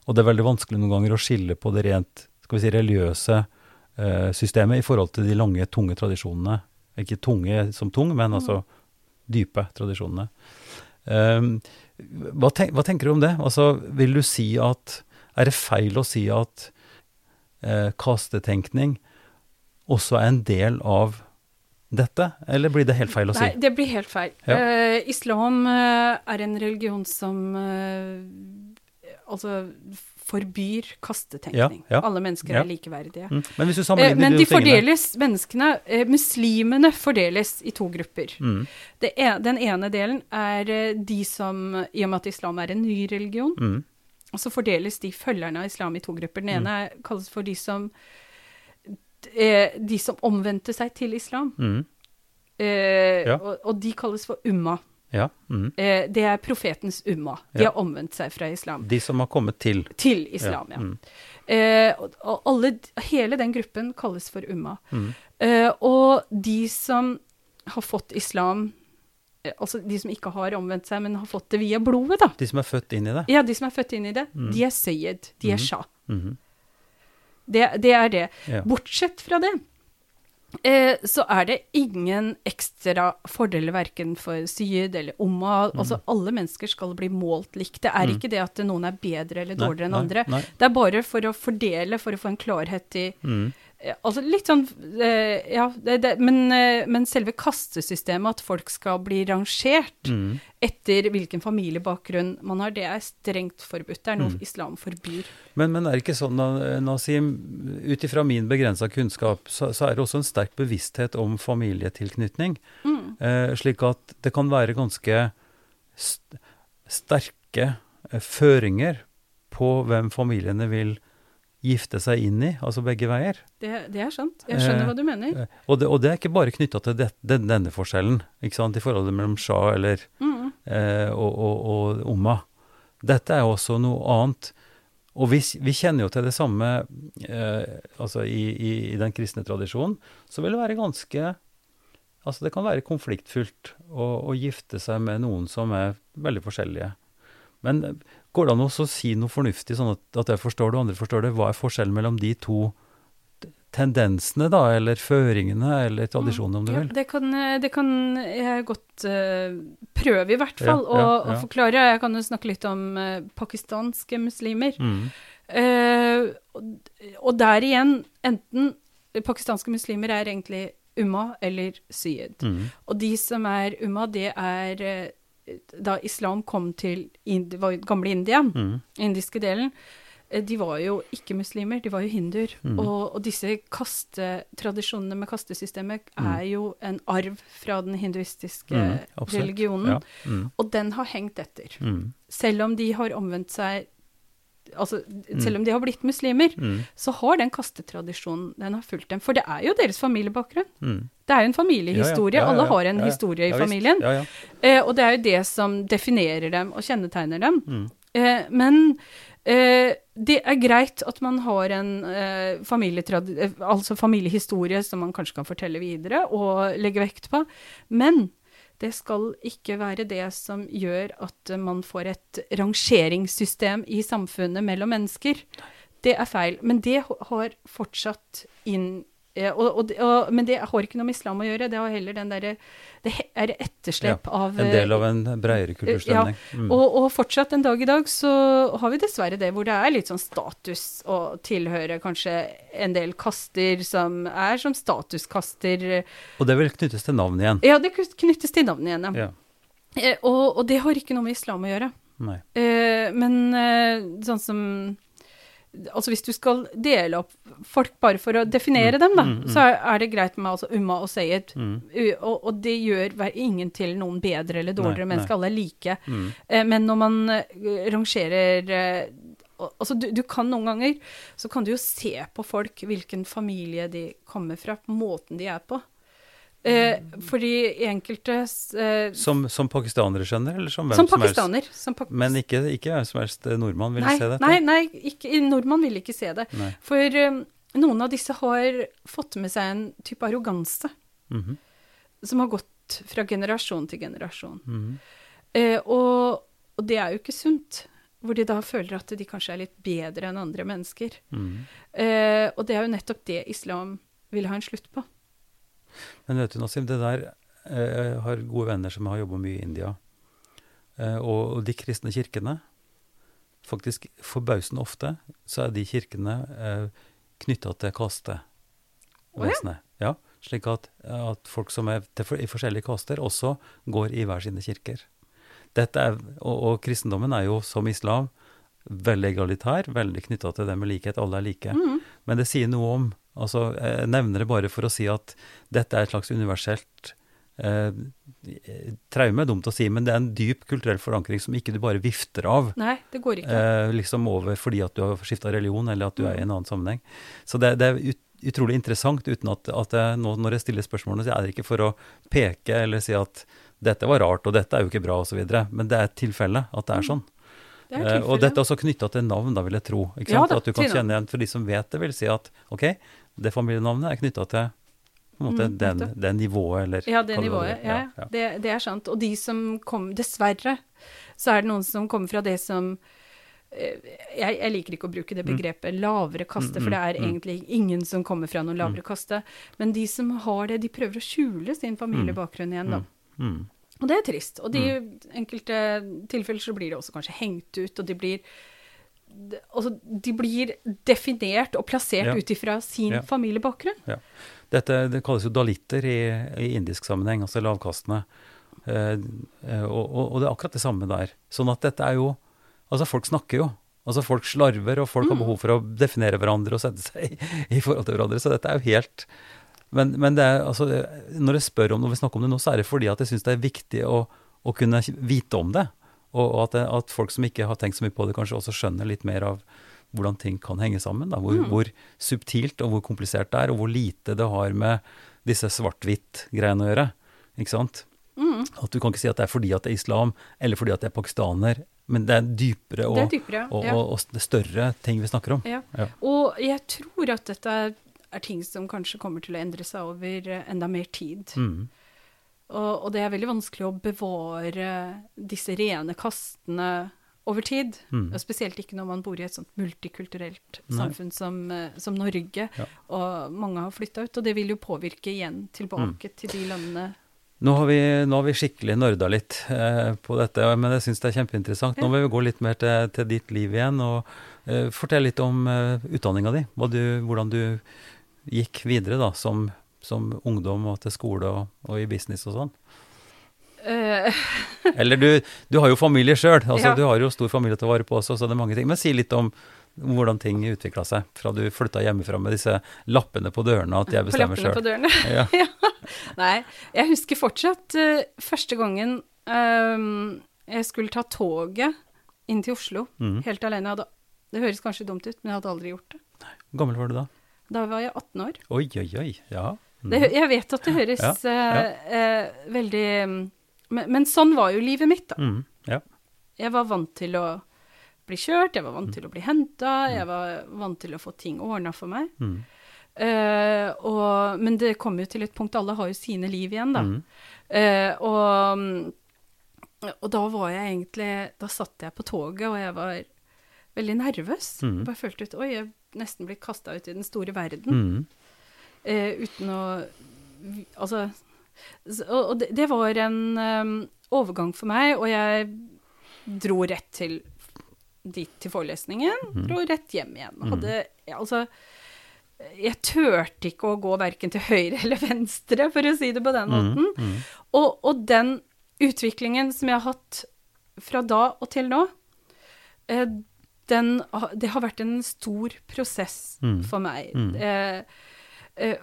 Og det er veldig vanskelig noen ganger å skille på det rent skal vi si, religiøse eh, systemet i forhold til de lange, tunge tradisjonene. Ikke tunge som tung, men altså dype tradisjonene. Um, hva, tenk, hva tenker du om det? Altså, vil du si at Er det feil å si at eh, kastetenkning også er en del av dette, eller blir det helt feil å si? Nei, det blir helt feil. Ja. Uh, islam uh, er en religion som uh, altså forbyr kastetenkning. Ja, ja. Alle mennesker er likeverdige. Mm. Men men de de fordeles, menneskene, muslimene fordeles i to grupper. mm, Det e den ene delen er de som, i og med at islam er en ny religion, mm, så fordeles de følgerne av islam i to grupper. Den ene er- kalles for de som de som omvendte seg til islam, mm, eh, Ja. og, og de kalles for umma. ja, mm. Eh, det er profetens umma. De Ja. har omvendt seg fra islam. De som har kommet til. Til islam, ja. mm, Eh, og, alle, hele den gruppen kalles for umma. mm, Eh, og de som har fått islam eh, Altså de som ikke har omvendt seg, men har fått det via blodet, da. De som er født inn i det. Ja, de som er født inn i det, Mm. de er Sayyid, de er Mhm. Shah. Mhm, Det, det er det. ja. Bortsett fra det, eh, så er det ingen ekstra fordeler verken for syd eller Umma. Altså alle mennesker skal bli målt likt. Det er Mm. ikke det at noen er bedre eller dårligere enn andre. Nei. Det er bare for å fordele, for å få en klarhet i Mm, Altså litt sånn eh, Ja, det, det, men, eh, men selve kastesystemet, at folk skal bli rangert mm. etter hvilken familiebakgrunn man har, det er strengt forbudt. Det er noe Mm. islam forbyr. Men, men er det ikke sånn, Na- Nasim, ut ifra min begrensa kunnskap, så, så er det også en sterk bevissthet om familietilknytning. Mm. Eh, slik at det kan være ganske st sterke eh, føringer på hvem familiene vil gifte seg inn i, altså begge veier. Det, det er sant. Jeg skjønner Eh, hva du mener. Eh, og, det, og det er ikke bare knytta til det, den, denne forskjellen, ikke sant, i forholdet mellom Shah eller, Mm. eh, og, og, og Umma. Dette er også noe annet. Og vi, vi kjenner jo til det samme eh, altså i, i, i den kristne tradisjonen. Så vil det være ganske Altså det kan være konfliktfylt å, å gifte seg med noen som er veldig forskjellige. Men eh, går det an å si noe fornuftig, sånn at, at jeg forstår det og andre forstår det? Hva er forskjellen mellom de to tendensene, da, eller føringene, eller tradisjonene, om du Ja, vil? det kan, det kan jeg godt uh, prøve, i hvert fall, ja, ja, å å, forklare. Jeg kan jo snakke litt om uh, pakistanske muslimer. Mm. Uh, og, og der igjen, enten Pakistanske muslimer er egentlig umma eller syed. Mm. Og de som er umma, det er da islam kom til Ind var gamle India, Mm. indiske delen, eh, de var jo ikke muslimer, de var jo hinduer. Mm. Og, og disse kastetradisjonene med kastesystemet Mm. er jo en arv fra den hinduistiske Mm, religionen. Ja. Mm. Og den har hengt etter. Selv om de har omvendt seg Altså, Mm. selv om de har blitt muslimer, Mm. så har den kastetradisjonen den har fulgt dem. For det er jo deres familiebakgrunn. Mm. Det er jo en familiehistorie. Ja, ja, ja, Alle har en historie i familien. Eh, og det er jo det som definerer dem og kjennetegner dem. Mm. Eh, men eh, det er greit at man har en eh, eh, altså familiehistorie som man kanskje kan fortelle videre og legge vekt på. Men det skal ikke være det som gjør at man får et rangeringssystem i samfunnet mellom mennesker. Det er feil. Men det har fortsatt inn og, og, og, men det har ikke noe med islam å gjøre. Det har heller den derre Det er etterslep av En del av en bredere kulturstemning. Mm. og, fortsatt en dag i dag så har vi dessverre det hvor det er litt sånn status å tilhøre kanskje en del kaster som er som statuskaster. Og det vil knyttes til navn igjen. Ja, det knyttes til navnet igjen, ja. Ja. Eh, og, det har ikke noe med islam å gjøre. Nei. Eh, men eh, sånn som Altså hvis du skal dele opp folk bare for å definere dem, da, mm, mm. så er, det greit med altså umma og sayed. Mm. Og, og det gjør ingen til noen bedre eller dårligere mennesker. Alle er like. Mm. Eh, men når man eh, rangerer eh, Altså, du, du kan noen ganger Så kan du jo se på folk hvilken familie de kommer fra, på måten de er på. Eh, fordi enkelte eh, Som, som pakistanere skjønner, eller som hvem Som som helst? Som pak Men ikke, ikke hvem som helst nordmann vil nei, se dette? Nei, nei ikke, nordmann vil ikke se det. Nei. For eh, noen av disse har fått med seg en type arroganse Mhm. som har gått fra generasjon til generasjon. Mhm. Eh, og, og det er jo ikke sunt. Hvor de da føler at de kanskje er litt bedre enn andre mennesker. Mm. Eh, og det er jo nettopp det islam vil ha en slutt på. Men vet du, Nassim, det der eh, Jeg har gode venner som har jobba mye i India. Eh, og, de kristne kirkene Faktisk forbausende ofte så er de kirkene eh, knytta til kastevesenet. Oh, ja. Ja, slik at, at folk som er til, i forskjellige kaster, også går i hver sine kirker. Dette er, og, og kristendommen er jo, som islam, veldig egalitær, veldig knytta til det med likhet. Alle er like. Mm. Men det sier noe om altså Jeg nevner det bare for å si at dette er et slags universelt eh, Traume er dumt å si, men det er en dyp kulturell forankring som ikke du bare vifter av. Nei, det går ikke. Eh, liksom over fordi at du har skifta religion, eller at du er i en annen sammenheng. Så det, det er ut, utrolig interessant, uten at, at jeg, nå, når jeg stiller spørsmålene, så er det ikke for å peke eller si at dette var rart, og dette er jo ikke bra, osv. Men det er et tilfelle at det er sånn. Det er Eh, og dette er også knytta til navn, da, vil jeg tro. Ja da, at du kan kjenne igjen, For de som vet det, vil si at ok, det familienavnet er knytta til på en måte Mm, den, det nivået, eller Ja, det nivået. Ja, ja. Det, det er sant. Og de som kom Dessverre så er det noen som kommer fra det som eh, jeg, jeg liker ikke å bruke det begrepet lavere kaste, for det er Mm, mm, egentlig ingen som kommer fra noen lavere kaste. Men de som har det, de prøver å skjule sin familiebakgrunn igjen, da. Mm. Og det er trist. Og i enkelte tilfeller så blir det også kanskje hengt ut, og de blir Altså, de blir definert og plassert Ja. ut ifra sin Ja. familiebakgrunn. Dette det kalles jo dalitter i, i indisk sammenheng, altså lavkastene. Eh, eh, og, og, det er akkurat det samme der. Sånn at dette er jo Altså, folk snakker jo. Altså, folk slarver, og folk har Mm. behov for å definere hverandre og sette seg i, i forhold til hverandre. Så dette er jo helt Men, men det er, altså, når jeg spør om når vi snakker om det nå, så er det fordi at jeg syns det er viktig å, å kunne vite om det. Og, og at, at folk som ikke har tenkt så mye på det, kanskje også skjønner litt mer av hvordan ting kan henge sammen. Da. Hvor, Mm. hvor subtilt og hvor komplisert det er, og hvor lite det har med disse svart-hvitt-greiene å gjøre. Ikke sant? Mm. At du kan ikke si at det er fordi at det er islam, eller fordi at det er pakistaner, men det er dypere og, Det er dypere. og, ja. og, og større ting vi snakker om. Ja. Ja. Og jeg tror at dette er, ting som kanskje kommer til å endre seg over enda mer tid. Mm. Og, og det er veldig vanskelig å bevare disse rene kastene over tid. Mm. Og spesielt ikke når man bor i et sånt multikulturelt Nei. samfunn som, eh, som Norge. Ja. Og mange har flytta ut. Og det vil jo påvirke igjen Mm. tilbake til de landene. Nå har, vi, nå har vi skikkelig nerda litt eh, på dette, men jeg syns det er kjempeinteressant. Nå vil vi gå litt mer til, til ditt liv igjen, og eh, fortell litt om eh, utdanninga di. Du, hvordan du gikk videre da, som, som ungdom og til skole og, og i business og sånn. Eh, Eller du, du har jo familie sjøl, altså, Ja. du har jo stor familie til å vare på også, så det er mange ting. Men si litt om hvordan ting utvikla seg fra du flytta hjemmefra med disse lappene på dørene, at jeg på bestemmer lappene på sjøl. dørene. Ja. Nei, jeg husker fortsatt uh, første gangen um, jeg skulle ta toget inn til Oslo, Mm. helt alene. Hadde, det høres kanskje dumt ut, men jeg hadde aldri gjort det. Hvor gammel var du da? Da var jeg 18 år. Oi, oi, oi. Ja. Mm. Det, jeg vet at det høres Ja, ja. eh, eh, veldig men, men sånn var jo livet mitt, da. Mm. ja. Jeg var vant til å bli kjørt, jeg var Mm. vant til å bli henta, jeg var vant til å få ting ordna for meg. Mm. Eh, og, men det kommer jo til et punkt, alle har jo sine liv igjen, da. Mm. Eh, og, og da var jeg egentlig Da satt jeg på toget, og jeg var veldig nervøs. Jeg Bare følte ut Oi, jeg nesten blitt kasta ut i den store verden. Mm. eh, uten å Altså Og, det, det var en um, overgang for meg, og jeg dro rett til dit til forelesningen, Mhm. dro rett hjem igjen. Hadde Altså jeg turte ikke å gå verken til høyre eller venstre, for å si det på den måten. Mm. Og, og den utviklingen som jeg har hatt fra da og til nå, eh, den, det har vært en stor prosess Mm. for meg. Mm. Eh,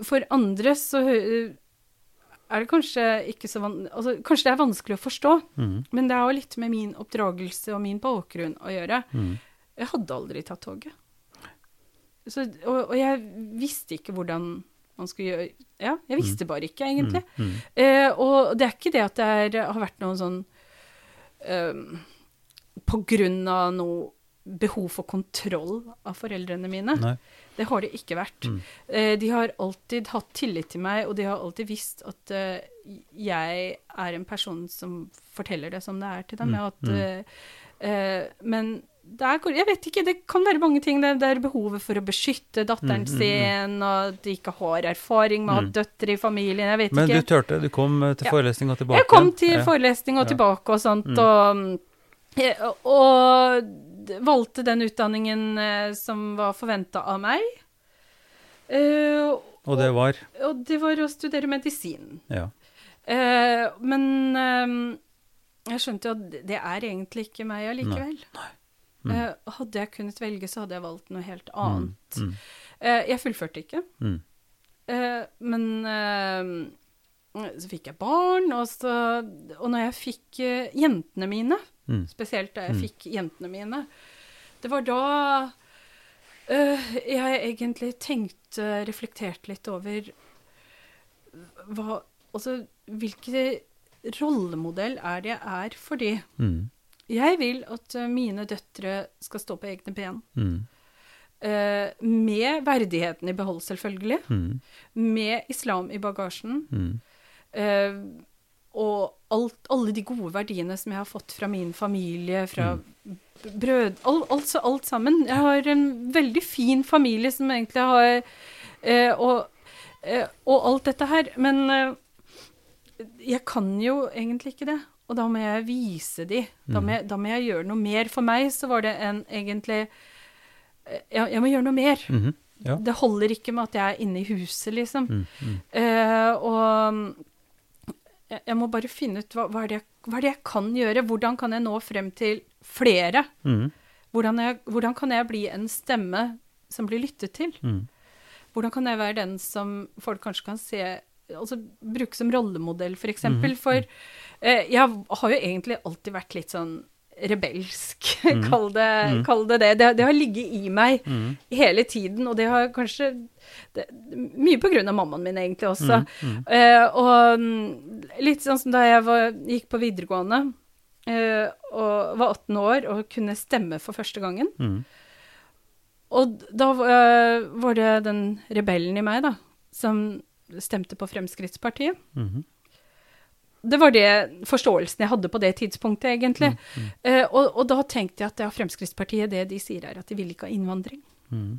for andre så eh, er det kanskje ikke så van altså, Kanskje det er vanskelig å forstå, Mm. men det har jo litt med min oppdragelse og min bakgrunn å gjøre. Mm. Jeg hadde aldri tatt toget. Så, og, og jeg visste ikke hvordan man skulle gjøre Ja, jeg visste bare ikke, egentlig. Mm. Mm. Eh, og det er ikke det at det er, har vært noen sånn eh, På grunn av noe behov for kontroll av foreldrene mine. Nei. Det har det ikke vært. Mm. Eh, de har alltid hatt tillit til meg, og de har alltid visst at eh, jeg er en person som forteller det som det er til dem. Mm, At, mm. eh, men det er, jeg vet ikke, det kan være mange ting. Det, er behovet for å beskytte datteren Mm, mm, sin, og at de ikke har erfaring med å ha døtre i familien. Jeg vet Men du ikke. turte, du kom til forelesning og tilbake? Jeg kom til forelesning og tilbake og sånt, og, og valgte den utdanningen eh, som var forventa av meg. Eh, Og det var og det var å studere medisin. Ja. Eh, men eh, jeg skjønte jo at det er egentlig ikke meg allikevel. Mm. Eh, hadde jeg kunnet velge, så hadde jeg valgt noe helt annet. Mm. Eh, jeg fullførte ikke. Mm. Men så fikk jeg barn, og, så, og når jeg fikk jentene mine, Mm. spesielt da jeg Mm. fikk jentene mine, det var da eh, jeg egentlig tenkte, reflekterte litt over hva Altså, hvilken rollemodell er det jeg er for de? Mm. Jeg vil at eh, mine døtre skal stå på egne ben. Mm. Uh, med verdigheten i behold, selvfølgelig. Mm. Med islam i bagasjen. Mm. eh, og alt, alle de gode verdiene som jeg har fått fra min familie, fra mm. brød all, Altså alt sammen. Jeg har en veldig fin familie som egentlig har eh, og, eh, og alt dette her. Men eh, jeg kan jo egentlig ikke det. Og da må jeg vise de. Da må jeg, da må jeg gjøre noe mer. For meg så var det en egentlig eh, jeg, jeg må gjøre noe mer. Mhm. Ja. Det holder ikke med at jeg er inne i huset, liksom. Mm. Mm. Eh, og jeg, jeg må bare finne ut hva, hva, er det jeg, hva er det jeg kan gjøre? Hvordan kan jeg nå frem til flere? Mm. Hvordan, jeg, hvordan kan jeg bli en stemme som blir lyttet til? Mm. Hvordan kan jeg være den som folk kanskje kan se Altså bruke som rollemodell, for Mhm. eksempel. For eh, jeg har jo egentlig alltid vært litt sånn rebelsk, kall, det, mm. kall det det. det. Det har ligget i meg Mm. hele tiden, og det har kanskje det, Mye på grunn av mammaen min, egentlig også. Mm. Eh, og mm, litt sånn som da jeg var, gikk på videregående eh, og var 18 år og kunne stemme for første gangen. Mm. Og da eh, var det den rebellen i meg, da, som stemte på Fremskrittspartiet. Mhm. Det var det forståelsen jeg hadde på det tidspunktet, egentlig. Mm. Eh, og, og da tenkte jeg at ja, Fremskrittspartiet, det de sier er at de vil ikke ha innvandring. Mm.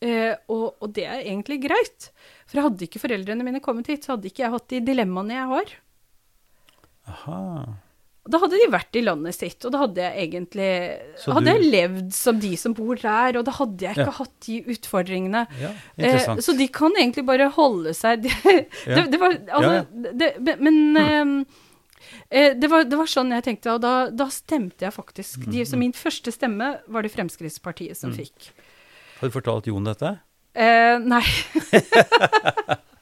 Eh, og, og det er egentlig greit. For hadde ikke foreldrene mine kommet hit, så hadde ikke jeg hatt de dilemmaene jeg har. Aha. Da hadde de vært i landet sitt, og da hadde jeg egentlig Så Hadde du- jeg levd som de som bor der, og da hadde jeg ikke Ja. hatt de utfordringene. Ja, Eh, så de kan egentlig bare holde seg Det, Ja. det, det var Altså. Det, men eh, eh, det, var, det var sånn jeg tenkte, og da, da stemte jeg faktisk. De, så min første stemme var det Fremskrittspartiet som fikk. Har du fortalt Jon dette? Eh, nei.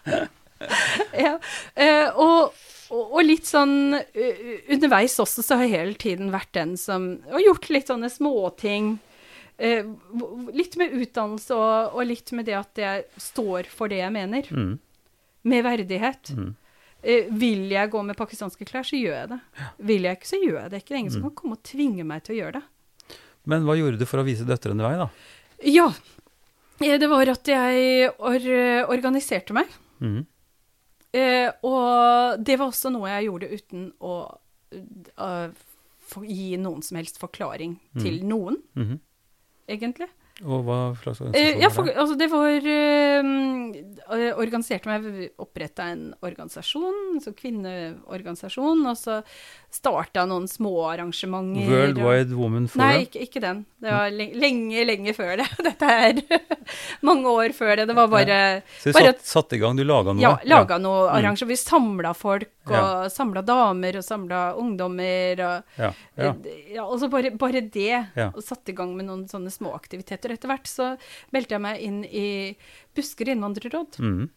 ja. eh, og, og, og litt sånn underveis også, så har jeg hele tiden vært den som har gjort litt sånne småting. Eh, litt med utdannelse og, og litt med det at jeg står for det jeg mener. Mm. Med verdighet. Mm. Eh, vil jeg gå med pakistanske klær, så gjør jeg det. Vil jeg ikke, så gjør jeg det ikke. Det er ingen Mm. som kan komme og tvinge meg til å gjøre det. Men hva gjorde du for å vise døtrene vei, da? Ja. Eh, Det var at jeg or organiserte meg. Mhm. Eh, og det var også noe jeg gjorde uten å uh, for, gi noen som helst forklaring til noen, Mhm. egentlig. Og hva slags Eh, organisasjon ja, var for, det? altså det var eh, Organiserte meg, oppretta en organisasjon, så kvinneorganisasjon, og så starta noen små arrangementer. World Wide Woman Forum? Nei, ikke, ikke den. Det var lenge, lenge før det. Dette er mange år før det. Det var bare Så du satte satt, satt i gang, du laga noe? Ja, laga noe Mm. arrangement. Vi samla folk, og Ja. samla damer, og samla ungdommer. Og, Ja, ja. Eh, ja, og så bare, bare det, og satte i gang med noen sånne små aktiviteter. Etter hvert så meldte jeg meg inn i Busker innvandrerråd. Mm.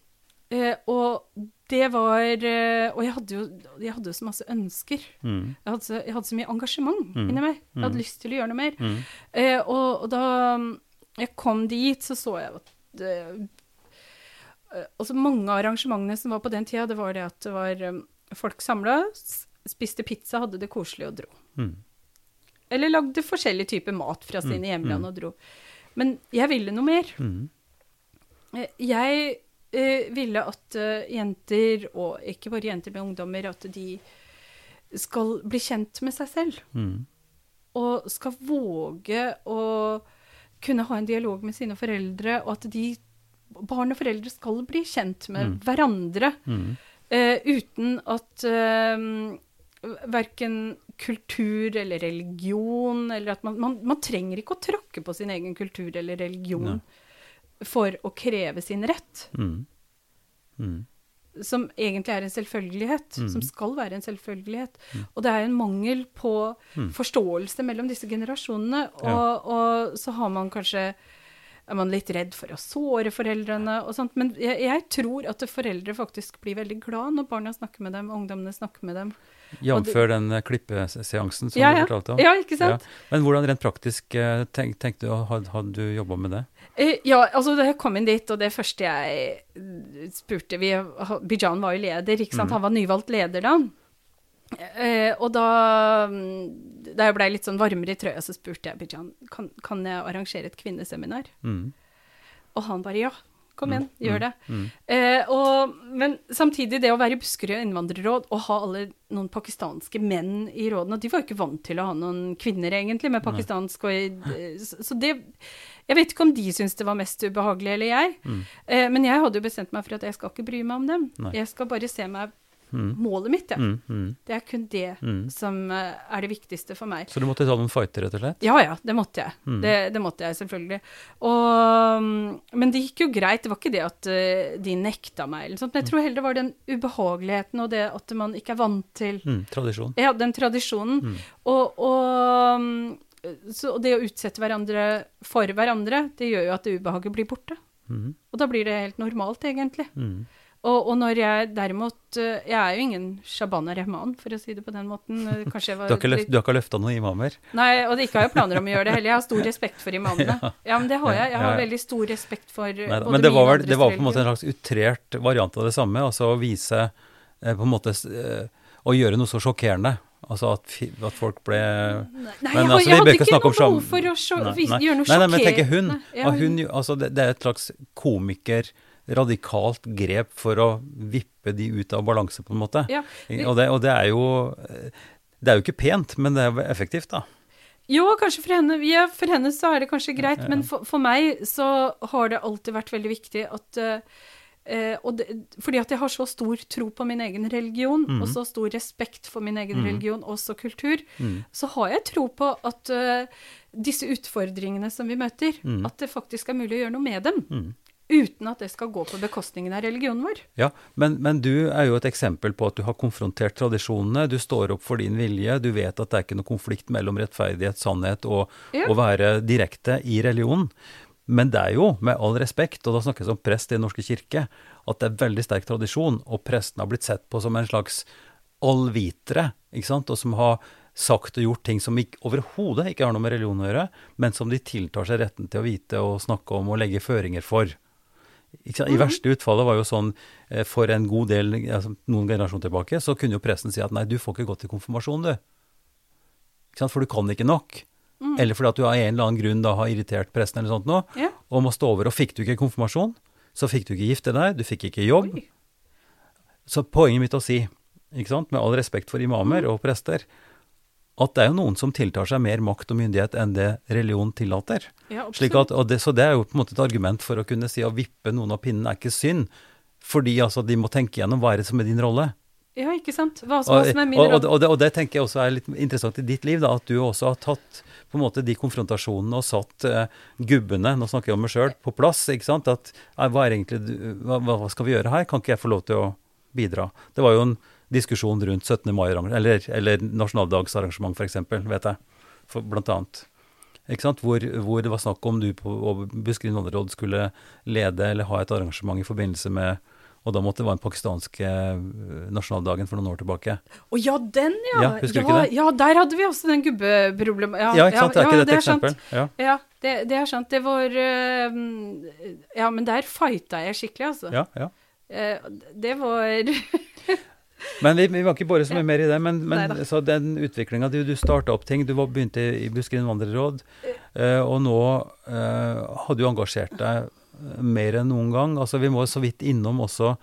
Eh, og det var eh, Og jeg hadde, jo, jeg hadde jo så masse ønsker. Mm. Jeg hadde så, jeg hadde så mye engasjement Mm. inni meg. Jeg hadde Mm. lyst til å gjøre noe mer. Mm. Eh, og, og da mm, jeg kom dit, så så jeg at eh, eh, Altså mange av arrangementene som var på den tida, det var det at det var eh, folk samla, spiste pizza, hadde det koselig og dro. Mm. Eller lagde forskjellig type mat fra sine Mm, hjemland mm. og dro. Men jeg ville noe mer. Mhm. Eh, Jeg eh, ville at uh, jenter, og ikke bare jenter, men ungdommer, at de skal bli kjent med seg selv. Mm. Og skal våge å kunne ha en dialog med sine foreldre, og at de barn og foreldre skal bli kjent med Mm. hverandre. Mhm. Eh, uten at eh, verken kultur eller religion eller at man, man, man trenger ikke å tråkke på sin egen kultur eller religion Nei. for å kreve sin rett, Mm. Mm. som egentlig er en selvfølgelighet, Mm. som skal være en selvfølgelighet. Og det er en mangel på Mm. forståelse mellom disse generasjonene, og, Ja. og så har man kanskje er man litt redd for å såre foreldrene og sånt, men jeg, jeg tror at foreldre faktisk blir veldig glad når barna snakker med dem, og ungdommene snakker med dem. Jf. den eh, klippeseansen som Ja, du ja. fortalte om. Ja, ikke sant? Men hvordan rent praktisk eh, tenk, tenkte du, hadde, hadde du jobba med det? Eh, Ja, altså da jeg kom inn dit, og det første jeg spurte vi, Bijan var jo leder, ikke sant? Mm. Han var nyvalgt leder da. Eh, og da, mm, da jeg blei litt sånn varmere i trøya, så spurte jeg Bijan, kan, kan jeg arrangere et kvinneseminar? Mm. Og han bare ja, kom igjen, Mm, gjør mm, det. mm. Eh, og, men samtidig, det å være i Buskerud innvandrerråd og ha alle noen pakistanske menn i rådene, de var jo ikke vant til å ha noen kvinner egentlig med pakistansk og Så så det Jeg vet ikke om de syntes det var mest ubehagelig eller jeg, Mm. eh, men jeg hadde jo bestemt meg for at jeg skal ikke bry meg om dem. Nei. Jeg skal bare se meg Mm. målet mitt, ja. Mm, mm, Det er kun det mm. som eh, er det viktigste for meg. Så du måtte ta noen fighter, rett og slett? Ja ja, det måtte jeg. Mm. Det, det måtte jeg selvfølgelig. Og, men det gikk jo greit. Det var ikke det at eh, de nekta meg, eller sånt. Men jeg tror heller det var den ubehageligheten og det at man ikke er vant til Mm, tradisjon. ja, den tradisjonen. Mm. Og, og, så det å utsette hverandre for hverandre, det gjør jo at det ubehaget blir borte. Mm. Og da blir det helt normalt, egentlig. Mm. Og, og når jeg derimot eh, Jeg er jo ingen Shabana Rehman, for å si det på den måten. Eh, Kanskje jeg var Du har ikke, løft, du løfta noen imamer? Nei, og det ikke har jeg planer om å gjøre det heller. Jeg har stor respekt for imamene. Ja, men det har jeg. Jeg har Ja, ja. veldig stor respekt for Nei, både Men det var, vel, det var på en måte en slags utrert variant av det samme, altså å vise eh, på en måte Å gjøre noe så sjokkerende. Altså at, at folk ble. Nei, Men jeg, altså, jeg hadde ikke noe behov for å sjo- Nei, nei. gjøre noe sjokkerende. Nei, nei, men tenker hun. Ja, hun altså det, det er et slags komiker, radikalt grep for å vippe de ut av balanse, på en måte. Ja. Og, det, og det er jo Det er jo ikke pent, men det er effektivt, da. Jo, kanskje for henne, ja, for henne så er det kanskje greit, Ja, ja. men for, for meg så har det alltid vært veldig viktig at eh, og det, fordi at jeg har så stor tro på min egen religion, mm. og så stor respekt for min egen mm. religion, også kultur, Mm. så har jeg tro på at eh, disse utfordringene som vi møter, Mhm. at det faktisk er mulig å gjøre noe med dem. Uten at det skal gå på bekostningen av religionen vår. Ja, men, men du er jo et eksempel på at du har konfrontert tradisjonene. Du står opp for din vilje. Du vet at det er ikke noe konflikt mellom rettferdighet, sannhet og Ja. å være direkte i religionen. Men det er jo, med all respekt, og da snakkes det om prest i Den norske kirke, at det er veldig sterk tradisjon, og presten har blitt sett på som en slags allvitere, ikke sant, og som har sagt og gjort ting som overhodet ikke har noe med religion å gjøre, men som de tiltar seg retten til å vite og snakke om og legge føringer for. I verste utfallet var jo sånn eh, for en god del, altså noen generasjoner tilbake, så kunne jo presten si at nei, du får ikke gå til konfirmasjon, du. For du kan ikke nok. Eller fordi at du av en eller annen grunn da har irritert presten eller sånt nå, Ja. og må stå over. Og fikk du ikke konfirmasjon, så fikk du ikke gifte deg, du fikk ikke jobb. Oi. Så poenget mitt å si, ikke sant, med all respekt for imamer og prester, at det er jo noen som tiltar seg mer makt og myndighet enn det religion tillater. Ja, Slik at, og det, så det er jo på en måte et argument for å kunne si å vippe noen av pinnene er ikke synd, fordi altså de må tenke gjennom hva er det som er din rolle. Ja, ikke sant. Hva, hva som er min og, og, rolle. og, det, og det tenker jeg også er litt interessant i ditt liv, da, at du også har tatt på en måte de konfrontasjonene og satt eh, gubbene, nå snakker jeg om meg sjøl, på plass. ikke sant? At hva, er egentlig, hva hva skal vi gjøre her? Kan ikke jeg få lov til å bidra? Det var jo en diskusjon rundt 17. mai, eller, eller nasjonaldagsarrangement f.eks., vet jeg, for, blant annet. Ikke? Hvor, hvor det var snakk om du på og Buskerud innvandrerråd skulle lede eller ha et arrangement i forbindelse med og da måtte det være den pakistanske eh, nasjonaldagen for noen år tilbake. Å ja, den, ja. Ja, husker du ja, ikke det? Ja, der hadde vi også den gubbeproblemet. Ja, Ja, ikke sant? er ikke det et eksempel? Ja. Ja, det, det er sant. Det var uh, Ja, men der fighta jeg skikkelig, altså. ja, ja. Uh, det var Men vi, vi var ikke bare så mye mer i det. Men, men så den utviklinga Du, du starta opp ting. Du var, begynte i Buskerud innvandrerråd. uh, og nå uh, har du engasjert deg eh, mer enn noen gang. Altså Vi må så vidt innom også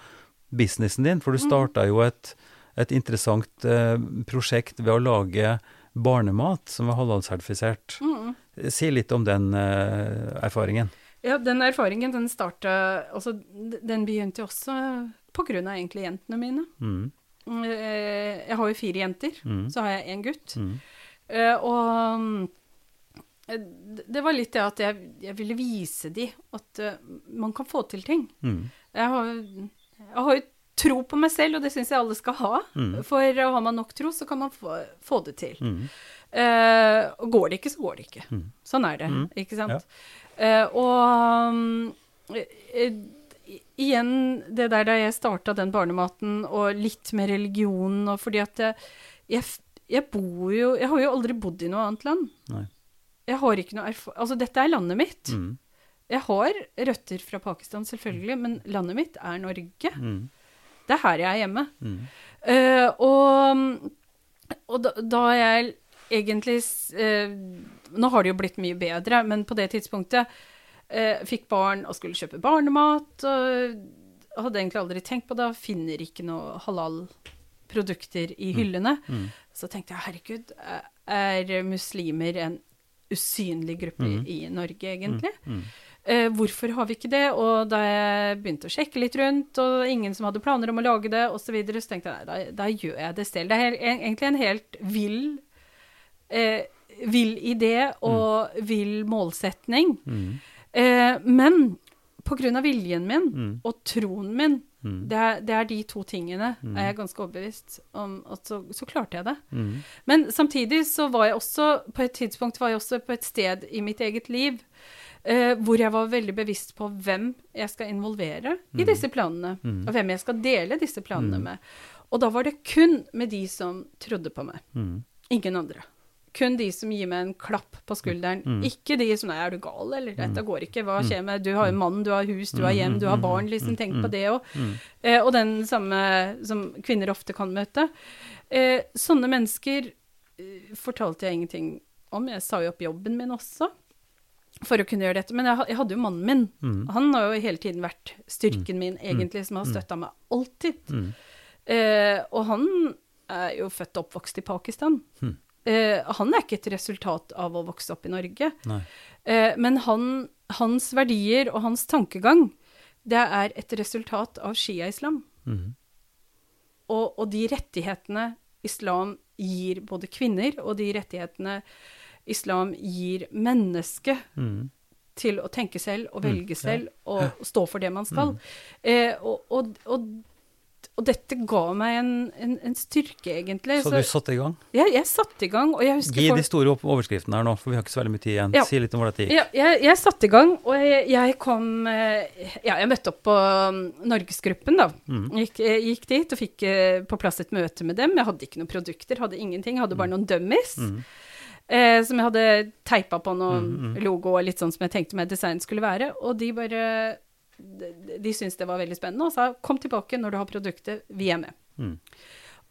businessen din. For du starta jo et, et interessant uh, prosjekt ved å lage barnemat som var halal-sertifisert. mm. Si litt om den eh, erfaringen. Ja, den erfaringen, den starta Altså, den begynte jo også av egentlig jentene mine. Mm, Eh, Jeg har jo fire jenter, mm, så har jeg én gutt. mm, Eh, og mm, eh, det var litt det at jeg, jeg ville vise de at eh, man kan få til ting. mm, Jeg har, jeg har jo tro på meg selv, og det syns jeg alle skal ha. Mm. For eh, har man nok tro, så kan man få, få det til. mm, Eh, og går det ikke, så går det ikke. Mm. Sånn er det, Mm. ikke sant. Ja. og mm, eh, igjen det der da jeg starta den barnematen, og litt med religionen, og fordi at jeg, jeg, jeg bor jo Jeg har jo aldri bodd i noe annet land. Nei. Jeg har ikke noe erfaring Altså, dette er landet mitt. mm, Jeg har røtter fra Pakistan, selvfølgelig, men landet mitt er Norge. mm, Det er her jeg er hjemme. mm, Uh, og og da, da jeg egentlig eh, Nå har det jo blitt mye bedre, men på det tidspunktet eh, fikk barn og skulle kjøpe barnemat. og Hadde egentlig aldri tenkt på det. Finner ikke noe halal-produkter i hyllene. mm. Så tenkte jeg herregud, er muslimer en usynlig gruppe Mm. i Norge, egentlig? mm. Eh, hvorfor har vi ikke det? Og da jeg begynte å sjekke litt rundt, og ingen som hadde planer om å lage det, osv., så, videre, så tenkte jeg nei, da, da gjør jeg det selv. Det er egentlig en helt vill, eh, vill idé og vill målsetning. Mm, Eh, men av viljen min mm, og troen min, mm, det er, det er de to tingene, Mm. er jeg ganske overbevist om at så, så klarte jeg det. mm, Men samtidig så var jeg også, på et tidspunkt var jeg også på et sted i mitt eget liv eh, hvor jeg var veldig bevisst på hvem jeg skal involvere i Mm. disse planene, Mm. og hvem jeg skal dele disse planene med. Og da var det kun med de som trodde på meg, ingen andre. Kun de som gir meg en klapp på skulderen. Mm. Ikke de som Nei, er du gal, eller dette går ikke, hva Mm. skjer med Du har jo mann, du har hus, du har hjem, du har barn, liksom, tenk på det òg. mm, Eh, og den samme som kvinner ofte kan møte. Eh, sånne mennesker eh, fortalte jeg ingenting om. Jeg sa jo opp jobben min også for å kunne gjøre dette. Men jeg, hadde jo mannen min. mm, Han har jo hele tiden vært styrken min, egentlig, som har støtta meg alltid. mm. Eh, og han er jo født og oppvokst i Pakistan. Hmm. Eh, han er ikke et resultat av å vokse opp i Norge. Eh, men han, hans verdier og hans tankegang, det er et resultat av shia-islam. Mm, Og, og de rettighetene islam gir både kvinner, og de rettighetene islam gir mennesket mm, til å tenke selv og velge ja. selv og stå for det man skal. Eh, og, og, og, og dette ga meg en, en, en styrke, egentlig. Så du satte i gang? Ja, jeg satte i gang, og jeg husker Gi folk- de store overskriftene her nå, for vi har ikke så veldig mye tid igjen. Ja. Si litt om hvordan det gikk. Ja, jeg, jeg satte i gang, og jeg, jeg kom eh, Ja, jeg møtte opp på um, Norgesgruppen, da. Mm. Gikk, eh, gikk dit og fikk eh, på plass et møte med dem. Jeg hadde ikke noen produkter, hadde ingenting. Hadde bare noen dummies. Mm. Eh, som jeg hadde teipa på noen Mm, mm. logo og litt sånn som jeg tenkte meg design skulle være. Og de bare De, syntes det var veldig spennende og sa 'kom tilbake når du har produktet, vi er med'. Mm.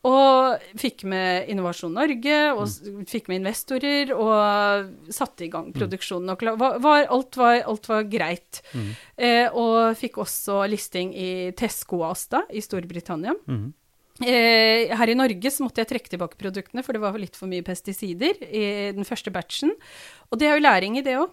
Og fikk med Innovasjon Norge, og Mm. fikk med investorer, og satte i gang produksjonen. Og var, var, alt, var, alt var greit. Mm. Eh, og fikk også listing i Tesco Asta i Storbritannia. Mm. Eh, her i Norge så måtte jeg trekke tilbake produktene, for det var litt for mye pesticider i den første batchen. Og det er jo læring i det òg.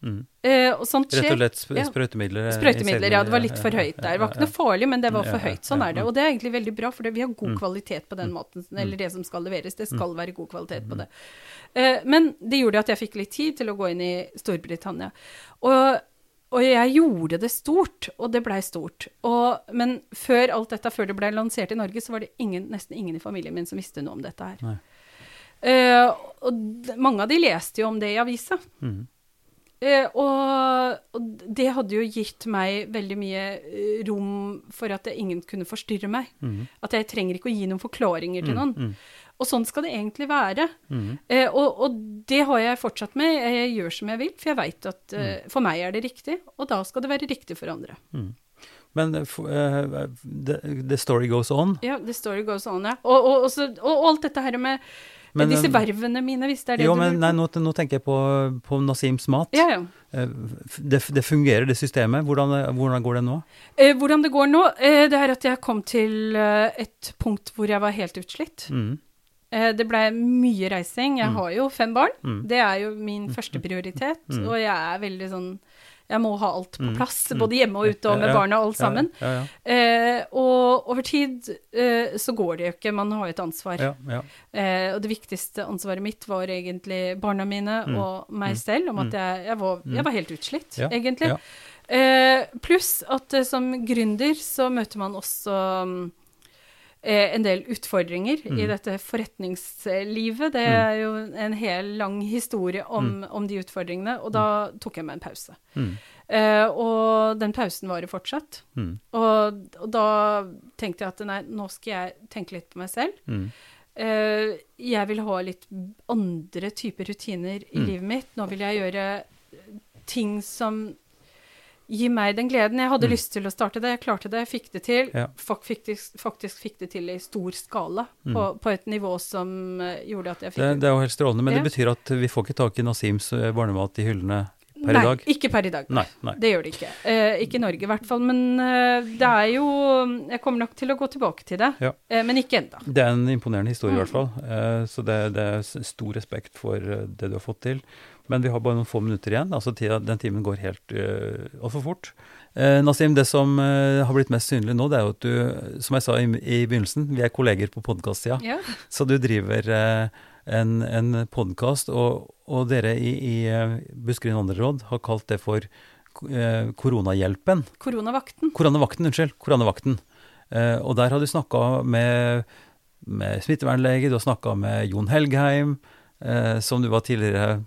Mm. Mm. Eh, og sånt Rett og slett sp sprøytemidler? Ja. Sprøytemidler, ja. Det var litt for høyt der. Det var ikke noe farlig, men det var for høyt. Sånn er det. Og det er egentlig veldig bra, for vi har god Mm. kvalitet på den måten. Eller det som skal leveres. Det skal være god kvalitet Mm. på det. Eh, men det gjorde at jeg fikk litt tid til å gå inn i Storbritannia. Og, og jeg gjorde det stort, og det blei stort. Og, men før alt dette, før det blei lansert i Norge, så var det ingen, nesten ingen i familien min som visste noe om dette her. Eh, og mange av de leste jo om det i avisa. Mhm. Eh, og, og det hadde jo gitt meg veldig mye eh, rom for at ingen kunne forstyrre meg. Mm. At jeg trenger ikke å gi noen forklaringer til noen. Mm. Og sånn skal det egentlig være. Mm. Eh, og, og det har jeg fortsatt med. Jeg gjør som jeg vil, for jeg veit at eh, Mm. for meg er det riktig, og da skal det være riktig for andre. Men uh, the, the story goes on. Ja, the story goes on, ja. Og, og, og, så, alt dette her med Men, disse eh, vervene mine, hvis det er det Jo, du men nei, nå, nå tenker jeg på, på Nasims mat. Ja, ja. Eh, Det, det fungerer, det systemet. Hvordan, eh, hvordan går det nå? Eh, hvordan det går nå, eh, det er at jeg kom til et punkt hvor jeg var helt utslitt. Mm. Eh, det blei mye reising. Jeg Mm. har jo fem barn. Mm. Det er jo min første prioritet. Mm. Og jeg er veldig sånn Jeg må ha alt på Mm. plass, Mm. både hjemme og ute, og med barna og alt sammen. Eh, og over tid eh, så går det jo ikke. Man har jo et ansvar. ja, ja. Eh, og det viktigste ansvaret mitt var egentlig barna mine Mm. og meg Mm. selv, om at Mm. jeg, jeg, var, jeg var helt utslitt, egentlig. Eh, Pluss at eh, som gründer så møter man også en del utfordringer i Mm. dette forretningslivet. Det Mm. er jo en hel lang historie om, om de utfordringene, og da tok jeg meg en pause. Mm. Eh, og den pausen varer fortsatt. Mm. Og, og da tenkte jeg at nei, nå skal jeg tenke litt på meg selv. Mm. Eh, jeg vil ha litt andre typer rutiner i Mm. livet mitt. Nå vil jeg gjøre ting som gir meg den gleden. Jeg hadde Mm. lyst til å starte det, jeg klarte det, jeg fikk det til. Ja. Fak faktisk, faktisk fikk det til i stor skala, Mm. på, på et nivå som eh, gjorde at jeg fikk Det, det er jo helt strålende, men Ja. det betyr at vi får ikke tak i Nasims eh, barnemat i hyllene per nei, i dag? ikke per i dag. Nei. nei. Det gjør det ikke. Eh, ikke i Norge i hvert fall. Men eh, det er jo Jeg kommer nok til å gå tilbake til det, Ja. eh, men ikke ennå. Det er en imponerende historie, i Mm. hvert fall. Eh, så det, det er stor respekt for det du har fått til. Men vi har bare noen få minutter igjen. altså Den timen går helt uh, altfor fort. Eh, Nasim, det som uh, har blitt mest synlig nå, det er jo at du, som jeg sa i, i begynnelsen, vi er kolleger på podkast-sida. Ja. Så du driver uh, en, en podkast, og, og dere i, i eh, Buskerud innvandrerråd har kalt det for eh, Koronahjelpen. Koronavakten. Koronavakten, unnskyld. Koronavakten. Eh, og der har du snakka med, med smittevernlege, du har snakka med Jon Helgheim, eh, som du var tidligere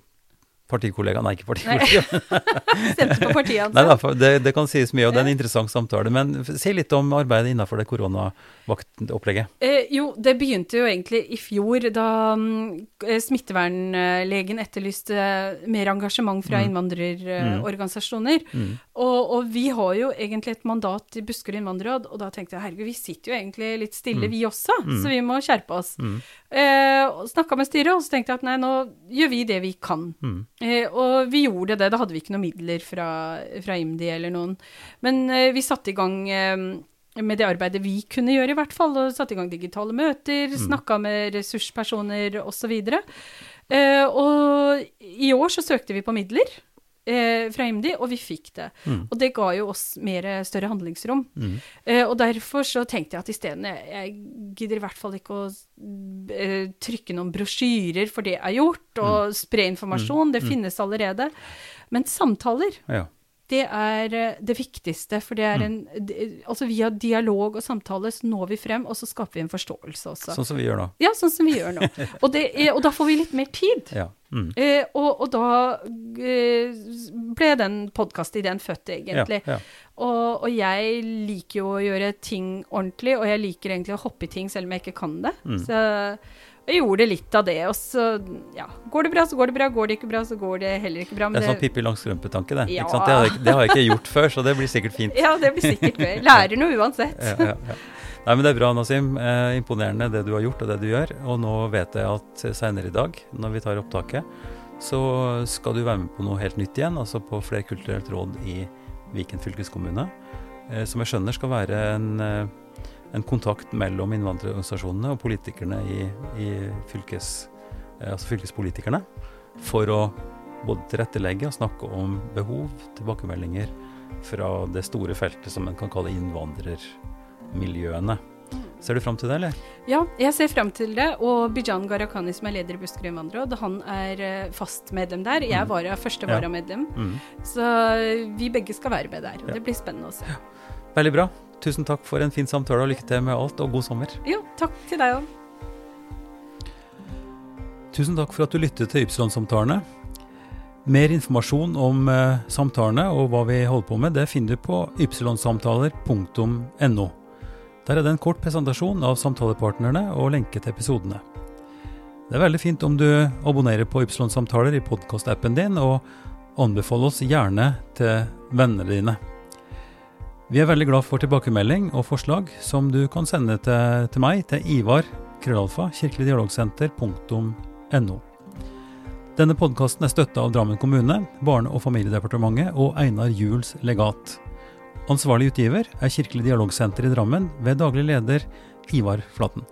partikollega Nei, ikke partikollega. Stemte på partiet hans. Nei, da, det, det kan sies mye, og det er en interessant samtale. Men si litt om arbeidet innenfor det koronavaktopplegget. Eh, jo, det begynte jo egentlig i fjor, da eh, smittevernlegen etterlyste mer engasjement fra Mm. innvandrerorganisasjoner. Mm. Og, og vi har jo egentlig et mandat i Buskerud innvandrerråd, og da tenkte jeg herregud, vi sitter jo egentlig litt stille Mm. vi også, Mm. så vi må skjerpe oss. Mm. Eh, Snakka med styret, og så tenkte jeg at nei, nå gjør vi det vi kan. Eh, og vi gjorde det. Da hadde vi ikke noen midler fra, fra IMDi eller noen. Men eh, vi satte i gang eh, med det arbeidet vi kunne gjøre, i hvert fall. Og satte i gang digitale møter, Mm. snakka med ressurspersoner osv. Eh, og i år så søkte vi på midler eh, fra IMDi, og vi fikk det. Mm. Og det ga jo oss mer større handlingsrom. Mm. Eh, og derfor så tenkte jeg at isteden jeg, jeg gidder i hvert fall ikke å eh, trykke noen brosjyrer, for det er gjort, og spre informasjon, det Mm. finnes allerede. Men samtaler, Ja. Det er eh, det viktigste, for det er Mm. en Altså via dialog og samtale så når vi frem, og så skaper vi en forståelse også. Sånn som vi gjør nå. Ja, sånn som vi gjør nå. Og, det er, og da får vi litt mer tid. Ja. Mm. Eh, og, og da eh, ble den podkastideen født, egentlig. Ja, ja. Og, og jeg liker jo å gjøre ting ordentlig, og jeg liker egentlig å hoppe i ting selv om jeg ikke kan det. Mm. Så jeg gjorde litt av det, og så ja, går det bra, så går det bra. Går det ikke bra, så går det heller ikke bra. Det er sånn Pippi Langstrømpe-tanke, det. Ja. Ikke sant? Det, har jeg, det har jeg ikke gjort før, så det blir sikkert fint. ja, det blir sikkert gøy. Lærer noe uansett. Ja, ja, ja. Nei, men Det er bra, Nasim. Eh, imponerende det du har gjort og det du gjør. Og nå vet jeg at senere i dag, når vi tar opptaket, så skal du være med på noe helt nytt igjen. Altså på Flerkulturelt råd i Viken fylkeskommune. Eh, som jeg skjønner skal være en, eh, en kontakt mellom innvandrerorganisasjonene og politikerne i, i fylkes, eh, altså fylkespolitikerne for å både tilrettelegge og snakke om behov, tilbakemeldinger fra det store feltet som en kan kalle innvandrermiljøene. Ser du fram til det, eller? Ja, jeg ser fram til det. Og Bijan Gharahkhani, som er leder i Buskerud innvandrerråd, han er eh, fast medlem der. Jeg Mm. var første Ja. varamedlem. Mm. Så vi begge skal være med der. og Ja. Det blir spennende å se. Veldig bra. Tusen takk for en fin samtale, og lykke til med alt, og god sommer. Jo, takk til deg òg. Tusen takk for at du lyttet til Ypsilon-samtalene. Mer informasjon om eh, samtalene og hva vi holder på med, det finner du på ypsilonsamtaler.no. Der er det en kort presentasjon av samtalepartnerne og lenke til episodene. Det er veldig fint om du abonnerer på Ypsilon-samtaler i podkastappen din, og anbefaler oss gjerne til vennene dine. Vi er veldig glad for tilbakemelding og forslag som du kan sende til, til meg til Ivar krøllalfa kirkeligdialogsenter.no. Denne podkasten er støtta av Drammen kommune, Barne- og familiedepartementet og Einar Juels legat. Ansvarlig utgiver er Kirkelig dialogsenter i Drammen ved daglig leder Ivar Flaten.